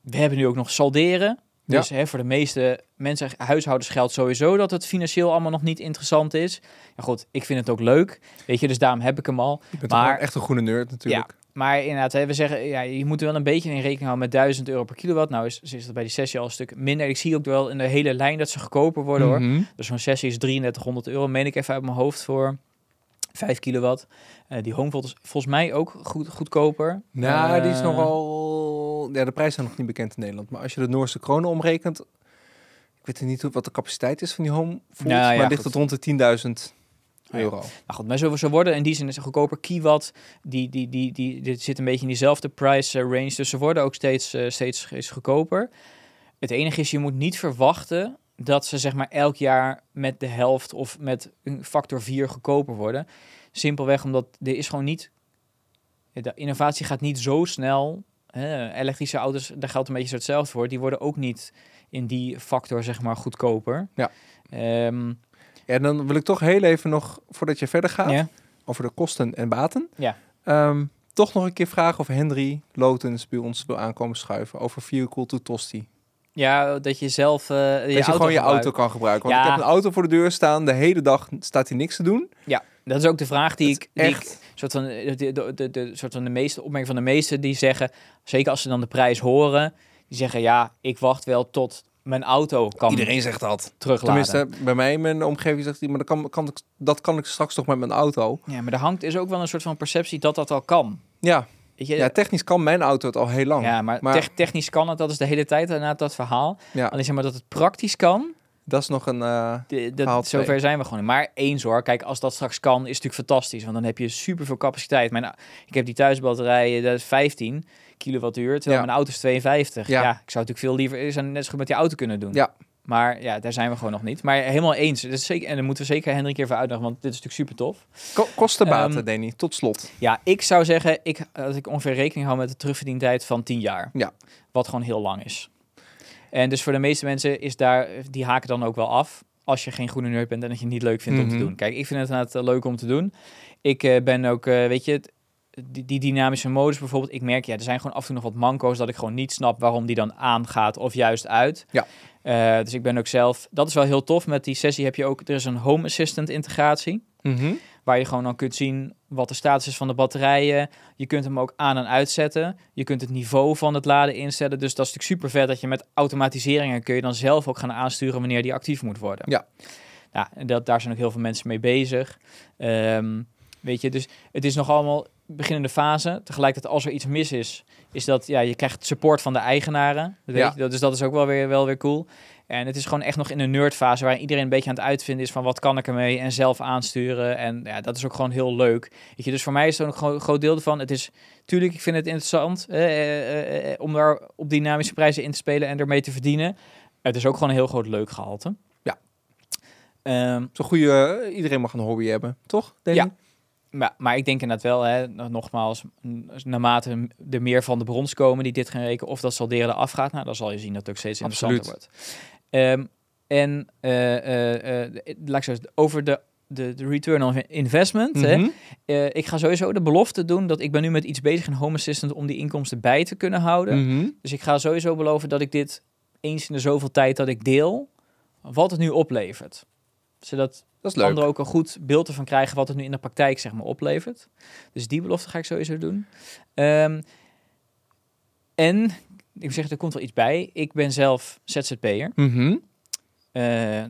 [SPEAKER 3] We hebben nu ook nog salderen.
[SPEAKER 2] Ja.
[SPEAKER 3] Dus hè, voor de meeste mensen, huishoudens geldt sowieso dat het financieel allemaal nog niet interessant is. Ja goed, ik vind het ook leuk. Weet je, dus daarom heb ik hem al.
[SPEAKER 2] Je bent
[SPEAKER 3] Maar-
[SPEAKER 2] echt een groene nerd natuurlijk.
[SPEAKER 3] Maar inderdaad, hè, we zeggen, ja, je moet er wel een beetje in rekening houden met 1000 euro per kilowatt. Nou is, is dat bij die sessie al een stuk minder. Ik zie ook wel in de hele lijn dat ze goedkoper worden hoor.
[SPEAKER 2] Mhm.
[SPEAKER 3] Dus zo'n sessie is 3300 euro, meen ik even uit mijn hoofd voor 5 kilowatt. Eh, die HomeVolt is volgens mij ook goed, goedkoper.
[SPEAKER 2] Nou, die is
[SPEAKER 3] Eh,
[SPEAKER 2] nogal... Ja, de prijzen zijn nog niet bekend in Nederland. Maar als je de Noorse kronen omrekent... Ik weet niet hoe, wat de capaciteit is van die home Volt,
[SPEAKER 3] Nou, ja,
[SPEAKER 2] maar ligt het rond de 10.000
[SPEAKER 3] ja.
[SPEAKER 2] Euro.
[SPEAKER 3] Nou goed, maar zo, zo worden in die zin is goedkoper. Kiwatt, die, die, die, die, dit zit een beetje in diezelfde price eh, range. Dus ze worden ook steeds, eh, steeds, steeds goedkoper. Het enige is, je moet niet verwachten dat ze zeg maar elk jaar met de helft of met een factor 4 goedkoper worden. Simpelweg omdat er is gewoon niet... De innovatie gaat niet zo snel. Hè, elektrische auto's, daar geldt een beetje zo hetzelfde voor. Die worden ook niet in die factor zeg maar goedkoper.
[SPEAKER 2] Ja.
[SPEAKER 3] Ehm,
[SPEAKER 2] Ja, en dan wil ik toch heel even nog, voordat je verder gaat,
[SPEAKER 3] ja.
[SPEAKER 2] over de kosten en baten.
[SPEAKER 3] Ja.
[SPEAKER 2] Ehm, toch nog een keer vragen of Henry Lotens bij ons wil aankomen schuiven over Vehicle to Tosti.
[SPEAKER 3] Ja, dat je zelf eh, je
[SPEAKER 2] dat je
[SPEAKER 3] auto
[SPEAKER 2] gewoon je
[SPEAKER 3] gebruikt.
[SPEAKER 2] auto kan gebruiken. Want
[SPEAKER 3] Ja.
[SPEAKER 2] ik heb een auto voor de deur staan, de hele dag staat hij niks te doen.
[SPEAKER 3] Dat is ook de vraag die ik, die ik soort van de, de, de, de, soort van de meeste opmerking van de meeste die zeggen, zeker als ze dan de prijs horen, die zeggen ja, ik wacht wel tot mijn auto kan
[SPEAKER 2] iedereen zegt dat.
[SPEAKER 3] terugladen.
[SPEAKER 2] Tenminste, bij mij in mijn omgeving zegt hij, maar dat kan, kan ik, dat kan ik straks toch met mijn auto.
[SPEAKER 3] Ja, maar er hangt is ook wel een soort van perceptie dat dat al kan.
[SPEAKER 2] Ja,
[SPEAKER 3] Weet je?
[SPEAKER 2] ja technisch kan mijn auto het al heel lang.
[SPEAKER 3] Ja, maar,
[SPEAKER 2] Maar-
[SPEAKER 3] tech- technisch kan het, dat is de hele tijd inderdaad dat verhaal.
[SPEAKER 2] Ja.
[SPEAKER 3] Alleen zeg maar dat het praktisch kan,
[SPEAKER 2] Dat is nog een... eh,
[SPEAKER 3] De, dat, zover
[SPEAKER 2] twee.
[SPEAKER 3] zijn we gewoon. Maar eens hoor, kijk, als dat straks kan, is het natuurlijk fantastisch. Want dan heb je super veel capaciteit. Mijn, ik heb die thuisbatterijen, dat is 15 kilowattuur, terwijl
[SPEAKER 2] Ja.
[SPEAKER 3] mijn auto is 52.
[SPEAKER 2] Ja.
[SPEAKER 3] Ja. ik zou natuurlijk veel liever is net zo goed met die auto kunnen doen.
[SPEAKER 2] Ja.
[SPEAKER 3] Maar ja, daar zijn we gewoon nog niet. Maar helemaal eens. Dat is zeker, en dan moeten we zeker Hendrik even uitnodigen, want dit is natuurlijk super tof.
[SPEAKER 2] ko- kostenbaten,
[SPEAKER 3] Ehm,
[SPEAKER 2] Danny. Tot slot.
[SPEAKER 3] Ja, ik zou zeggen, ik, dat ik ongeveer rekening hou met de terugverdientijd van 10 jaar.
[SPEAKER 2] Ja.
[SPEAKER 3] Wat gewoon heel lang is. En dus voor de meeste mensen is daar, die haken dan ook wel af. Als je geen groene nerd bent en dat je het niet leuk vindt om
[SPEAKER 2] Mhm.
[SPEAKER 3] te doen. Kijk, ik vind het inderdaad eh, leuk om te doen. Ik eh, ben ook, eh, weet je, die, die dynamische modus bijvoorbeeld. Ik merk, ja, er zijn gewoon af en toe nog wat manco's dat ik gewoon niet snap waarom die dan aangaat of juist uit.
[SPEAKER 2] Ja.
[SPEAKER 3] Eh, dus ik ben ook zelf, dat is wel heel tof. Met die sessie heb je ook, er is een Home Assistant integratie.
[SPEAKER 2] Mhm.
[SPEAKER 3] Waar je gewoon dan kunt zien wat de status is van de batterijen. Je kunt hem ook aan en uitzetten. Je kunt het niveau van het laden instellen. Dus dat is natuurlijk super vet dat je met automatiseringen kun je dan zelf ook gaan aansturen wanneer die actief moet worden.
[SPEAKER 2] Ja.
[SPEAKER 3] Nou, en dat, daar zijn ook heel veel mensen mee bezig. Ehm, weet je, dus het is nog allemaal beginnende fase. Tegelijkertijd als er iets mis is, is dat ja, je krijgt support van de eigenaren. Dat weet
[SPEAKER 2] Ja.
[SPEAKER 3] je, dat, dus dat is ook wel weer, wel weer cool. En het is gewoon echt nog in een nerdfase waar iedereen een beetje aan het uitvinden is van wat kan ik ermee en zelf aansturen. En ja, dat is ook gewoon heel leuk. Weet je, dus voor mij is ook een gro- groot deel ervan. Het is, tuurlijk, ik vind het interessant eh, eh, eh, eh, om daar op dynamische prijzen in te spelen en ermee te verdienen. Het is ook gewoon een heel groot leuk gehalte.
[SPEAKER 2] Ja.
[SPEAKER 3] Ehm,
[SPEAKER 2] Zo'n goede... eh, iedereen mag een hobby hebben, toch?
[SPEAKER 3] Ja. Maar, maar ik denk inderdaad wel, hè, nog- nogmaals, naarmate er meer van de brons komen die dit gaan rekenen, of dat salderende afgaat, nou, dan zal je zien dat het ook steeds interessanter
[SPEAKER 2] Absoluut.
[SPEAKER 3] wordt. Ehm, en eh, laat ik zo over de, de, de return on investment. hè,
[SPEAKER 2] Mhm.
[SPEAKER 3] ik ga sowieso de belofte doen dat ik ben nu met iets bezig in Home Assistant om die inkomsten bij te kunnen houden.
[SPEAKER 2] Mhm.
[SPEAKER 3] Dus ik ga sowieso beloven dat ik dit eens in de zoveel tijd dat ik deel, wat het nu oplevert. Zodat
[SPEAKER 2] Dat
[SPEAKER 3] anderen ook een goed beeld ervan krijgen wat het nu in de praktijk zeg maar oplevert. Dus die belofte ga ik sowieso doen. Ehm, en ik zeg, er komt wel iets bij. Ik ben zelf ZZP'er.
[SPEAKER 2] Mhm.
[SPEAKER 3] Eh,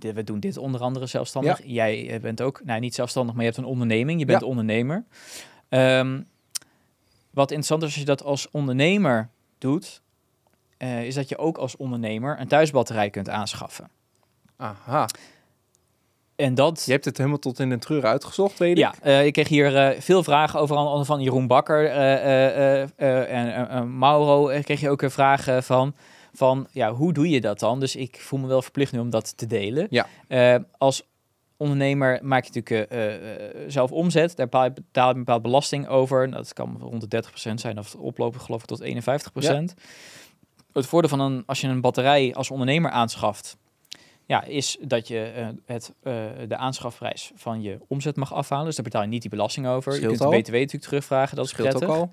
[SPEAKER 3] we doen dit onder andere zelfstandig. Jij eh, bent ook, nou niet zelfstandig, maar je hebt een onderneming. Je bent
[SPEAKER 2] Ja.
[SPEAKER 3] ondernemer. Ehm, wat interessant is als je dat als ondernemer doet, eh, is dat je ook als ondernemer een thuisbatterij kunt aanschaffen.
[SPEAKER 2] Aha.
[SPEAKER 3] En dat...
[SPEAKER 2] Je hebt het helemaal tot in de treur uitgezocht, weet ik.
[SPEAKER 3] Ja, eh, ik kreeg hier eh, veel vragen over andere van Jeroen Bakker eh, en Mauro. kreeg je ook een vraag van, van ja, hoe doe je dat dan? Dus ik voel me wel verplicht nu om dat te delen.
[SPEAKER 2] Ja.
[SPEAKER 3] Als ondernemer maak je natuurlijk zelf omzet. Daar betaal je- betaal je een bepaalde belasting over. Nou, Dat kan rond de 30% zijn of oplopen geloof ik tot 51%. Het voordeel van een, als je een batterij als ondernemer aanschaft, ja, is dat je eh, het, eh, de aanschafprijs van je omzet mag afhalen. Dus daar betaal je niet die belasting over.
[SPEAKER 2] Scheelt
[SPEAKER 3] je kunt de BTW natuurlijk terugvragen, dat is
[SPEAKER 2] scheelt ook
[SPEAKER 3] prettig.
[SPEAKER 2] al.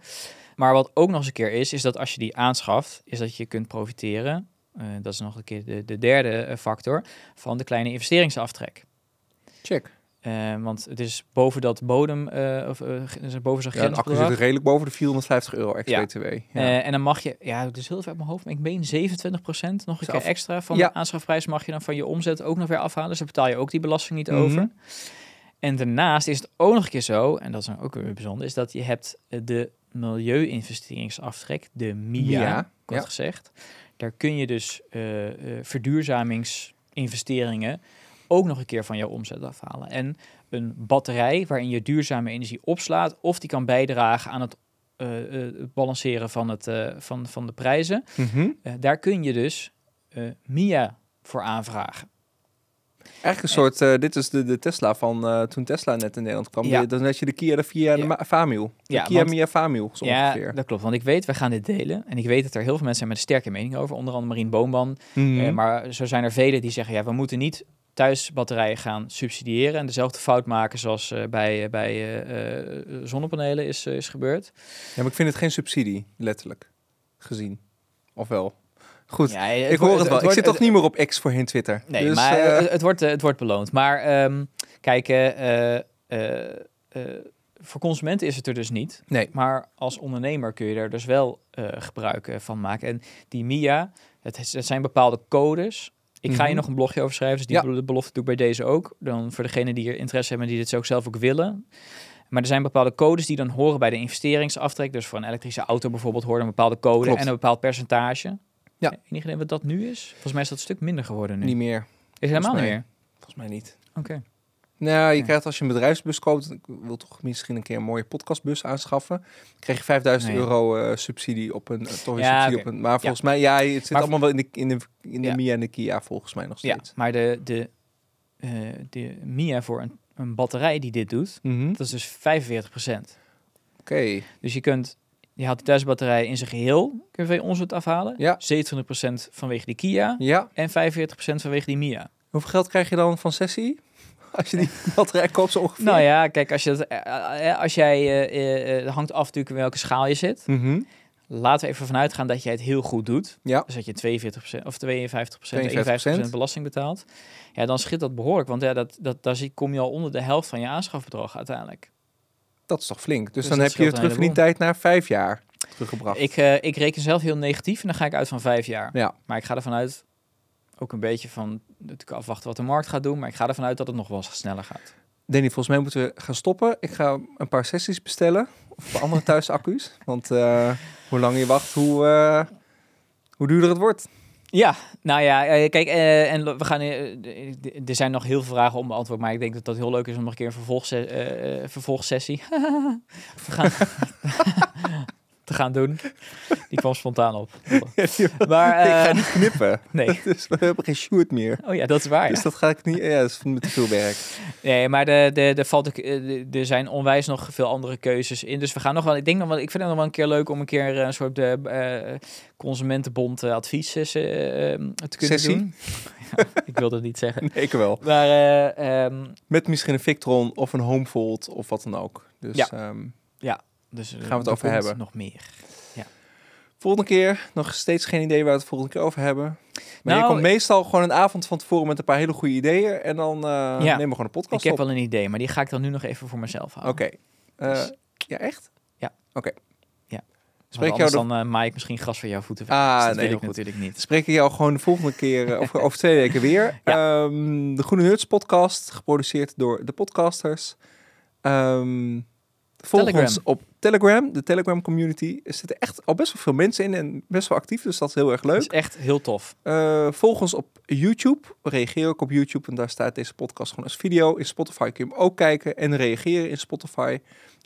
[SPEAKER 3] Maar wat ook nog eens een keer is, is dat als je die aanschaft, is dat je kunt profiteren. eh, dat is nog een keer de, de derde factor van de kleine investeringsaftrek.
[SPEAKER 2] Check.
[SPEAKER 3] Eh, want het is boven dat bodem, eh, of eh, boven zo'n
[SPEAKER 2] Ja, zit redelijk boven de 450 euro ex-BTW. Ja.
[SPEAKER 3] Eh, en dan mag je, ja, het is heel veel uit mijn hoofd, maar ik meen 27% nog een keer
[SPEAKER 2] af-
[SPEAKER 3] extra van
[SPEAKER 2] Ja.
[SPEAKER 3] de aanschafprijs mag je dan van je omzet ook nog weer afhalen. Dus daar betaal je ook die belasting niet
[SPEAKER 2] Mhm.
[SPEAKER 3] over. En daarnaast is het ook nog een keer zo, en dat is dan ook weer bijzonder, is dat je hebt de milieu-investeringsaftrek, de MIA, kort
[SPEAKER 2] ja.
[SPEAKER 3] gezegd. Daar kun je dus verduurzamingsinvesteringen ook nog een keer van jouw omzet afhalen. En een batterij waarin je duurzame energie opslaat, of die kan bijdragen aan het, eh, eh, balanceren van, het, eh, van, van de prijzen.
[SPEAKER 2] Mhm.
[SPEAKER 3] Daar kun je dus MIA voor aanvragen.
[SPEAKER 2] Eigenlijk een soort, dit is de, de Tesla van toen Tesla net in Nederland kwam.
[SPEAKER 3] Ja.
[SPEAKER 2] Dan had je de Kia de Via de
[SPEAKER 3] Ja.
[SPEAKER 2] Ma- Famil. De
[SPEAKER 3] Ja,
[SPEAKER 2] Kia
[SPEAKER 3] want-
[SPEAKER 2] Mia Famil, zo
[SPEAKER 3] Ja,
[SPEAKER 2] ongeveer.
[SPEAKER 3] dat klopt. Want ik weet, wij gaan dit delen. En ik weet dat er heel veel mensen zijn met een sterke mening over. Onder andere Marien Boomban.
[SPEAKER 2] Mhm.
[SPEAKER 3] Maar zo zijn er velen die zeggen, ja, we moeten niet thuisbatterijen gaan subsidiëren. En dezelfde fout maken zoals eh, bij, eh, bij eh, zonnepanelen is, is gebeurd.
[SPEAKER 2] Ja, maar ik vind het geen subsidie, letterlijk gezien. Of wel? Goed,
[SPEAKER 3] Ja,
[SPEAKER 2] ik hoor het, wel. ik zit toch niet meer op X voorheen Twitter.
[SPEAKER 3] Nee,
[SPEAKER 2] Dus,
[SPEAKER 3] maar het, wordt, het wordt beloond. Maar ehm, kijk, voor consumenten is het er dus niet.
[SPEAKER 2] nee.
[SPEAKER 3] Maar als ondernemer kun je er dus wel gebruik van maken. En die MIA, het zijn bepaalde codes. Ik ga
[SPEAKER 2] Mhm.
[SPEAKER 3] je nog een blogje over schrijven, dus die
[SPEAKER 2] Ja.
[SPEAKER 3] belofte doe ik bij deze ook. Dan voor degenen die er interesse hebben en die dit ook zelf ook willen. Maar er zijn bepaalde codes die dan horen bij de investeringsaftrek. Dus voor een elektrische auto bijvoorbeeld hoort een bepaalde code
[SPEAKER 2] Klopt.
[SPEAKER 3] en een bepaald percentage.
[SPEAKER 2] Ja.
[SPEAKER 3] Enig idee wat dat nu is? Volgens mij is dat een stuk minder geworden nu.
[SPEAKER 2] Niet meer.
[SPEAKER 3] is het helemaal niet meer?
[SPEAKER 2] Volgens mij niet.
[SPEAKER 3] Oké.
[SPEAKER 2] Nou, je
[SPEAKER 3] Ja.
[SPEAKER 2] krijgt als je een bedrijfsbus koopt, ik wil toch misschien een keer een mooie podcastbus aanschaffen. krijg je 5000
[SPEAKER 3] Nee.
[SPEAKER 2] euro eh, subsidie op een, eh, toch een
[SPEAKER 3] Ja,
[SPEAKER 2] subsidie op een. Maar volgens mij, ja, het zit
[SPEAKER 3] Maar-
[SPEAKER 2] allemaal wel in de, in de, in de
[SPEAKER 3] Ja.
[SPEAKER 2] Mia en de Kia volgens mij nog
[SPEAKER 3] Ja,
[SPEAKER 2] steeds.
[SPEAKER 3] maar de, de, eh, de Mia voor een, een batterij die dit doet,
[SPEAKER 2] Mhm.
[SPEAKER 3] dat is dus 45%.
[SPEAKER 2] Oké,
[SPEAKER 3] Dus je kunt, je haalt de thuisbatterij in zijn geheel, kun je ons het afhalen.
[SPEAKER 2] Ja.
[SPEAKER 3] 27% vanwege die Kia
[SPEAKER 2] ja.
[SPEAKER 3] en 45% vanwege die Mia.
[SPEAKER 2] Hoeveel geld krijg je dan van sessie? Als je die batterij koopt zo ongeveer.
[SPEAKER 3] Nou ja, kijk, als, je het, eh, eh, als jij, eh, eh, eh, het hangt af natuurlijk in welke schaal je zit.
[SPEAKER 2] Mhm.
[SPEAKER 3] Laten we even vanuit gaan dat jij het heel goed doet.
[SPEAKER 2] Ja.
[SPEAKER 3] Dus dat je 42% of 52%,
[SPEAKER 2] 52%.
[SPEAKER 3] 51% belasting betaalt. Ja, dan schiet dat behoorlijk. Want ja, dat, dat, daar zie- kom je al onder de helft van je aanschafbedrag uiteindelijk.
[SPEAKER 2] Dat is toch flink. Dus,
[SPEAKER 3] Dus
[SPEAKER 2] dan heb je
[SPEAKER 3] scheelt een
[SPEAKER 2] terugverdientijd naar vijf jaar teruggebracht.
[SPEAKER 3] Ik, eh, ik reken zelf heel negatief en dan ga ik uit van vijf jaar.
[SPEAKER 2] Ja.
[SPEAKER 3] Maar ik ga ervan uit, ook een beetje van, natuurlijk afwachten wat de markt gaat doen. Maar ik ga ervan uit dat het nog wel eens sneller gaat.
[SPEAKER 2] Danny, volgens mij moeten we gaan stoppen. Ik ga een paar sessies bestellen. Of bij andere thuisaccu's. Want eh, hoe langer je wacht, hoe, eh, hoe duurder het wordt.
[SPEAKER 3] Ja, nou ja, eh, kijk, en we gaan, er zijn nog heel veel vragen om beantwoord, maar ik denk dat dat heel leuk is om nog een keer een vervolgse, vervolgsessie te, gaan, te gaan doen. Die kwam spontaan op. Maar,
[SPEAKER 2] ik ga
[SPEAKER 3] eh,
[SPEAKER 2] niet knippen.
[SPEAKER 3] nee.
[SPEAKER 2] Dus we hebben geen shoot meer.
[SPEAKER 3] Oh ja, dat is waar. ja.
[SPEAKER 2] Dus dat ga ik niet. Ja, dat is met te veel werk.
[SPEAKER 3] Nee, maar de, de, de valt eh, de- er zijn onwijs nog veel andere keuzes in. Dus we gaan nog wel. Ik denk nog wel. Ik vind het nog wel een keer leuk om een keer een soort de eh, consumentenbond eh, advies eh, eh, te kunnen
[SPEAKER 2] Sessie?
[SPEAKER 3] doen. Ja, ik wilde het niet zeggen.
[SPEAKER 2] Nee, ik wel.
[SPEAKER 3] Maar eh, ehm,
[SPEAKER 2] Met misschien een Victron of een Homefold of wat dan ook. Dus
[SPEAKER 3] Ja.
[SPEAKER 2] ehm,
[SPEAKER 3] dus eh,
[SPEAKER 2] Gaan we het
[SPEAKER 3] er
[SPEAKER 2] over hebben.
[SPEAKER 3] Nog meer.
[SPEAKER 2] volgende keer nog steeds geen idee waar we het volgende keer over hebben. Maar je
[SPEAKER 3] Nou,
[SPEAKER 2] komt meestal gewoon een avond van tevoren met een paar hele goede ideeën. En dan eh
[SPEAKER 3] Ja.
[SPEAKER 2] nemen we gewoon een
[SPEAKER 3] Ik
[SPEAKER 2] podcast
[SPEAKER 3] heb
[SPEAKER 2] op.
[SPEAKER 3] wel een idee, maar die ga ik dan nu nog even voor mezelf houden.
[SPEAKER 2] Oké. Eh,
[SPEAKER 3] Dus-
[SPEAKER 2] ja, echt?
[SPEAKER 3] Ja.
[SPEAKER 2] Oké.
[SPEAKER 3] Ja.
[SPEAKER 2] Spreek jou de-
[SPEAKER 3] dan eh maai ik misschien gras voor jouw voeten. weg.
[SPEAKER 2] Ah,
[SPEAKER 3] Dus dat
[SPEAKER 2] nee,
[SPEAKER 3] wil ik
[SPEAKER 2] goed.
[SPEAKER 3] natuurlijk niet.
[SPEAKER 2] Spreek ik jou gewoon de volgende keer, eh, of over twee weken weer. Ehm, de Groene Huts podcast, geproduceerd door de podcasters. Ehm volg
[SPEAKER 3] Telegram.
[SPEAKER 2] ons op Telegram, de Telegram community. Er zitten echt al best wel veel mensen in en best wel actief, dus dat is heel erg
[SPEAKER 3] Dat
[SPEAKER 2] leuk.
[SPEAKER 3] is echt heel tof.
[SPEAKER 2] Eh, volg ons op YouTube. Reageer ook op YouTube en daar staat deze podcast gewoon als video. In Spotify kun je hem ook kijken en reageren in Spotify.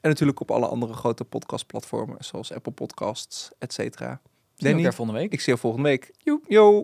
[SPEAKER 2] En natuurlijk op alle andere grote podcastplatformen, zoals Apple Podcasts, et cetera. Danny,
[SPEAKER 3] volgende week.
[SPEAKER 2] ik zie je volgende week. Joep. Yo.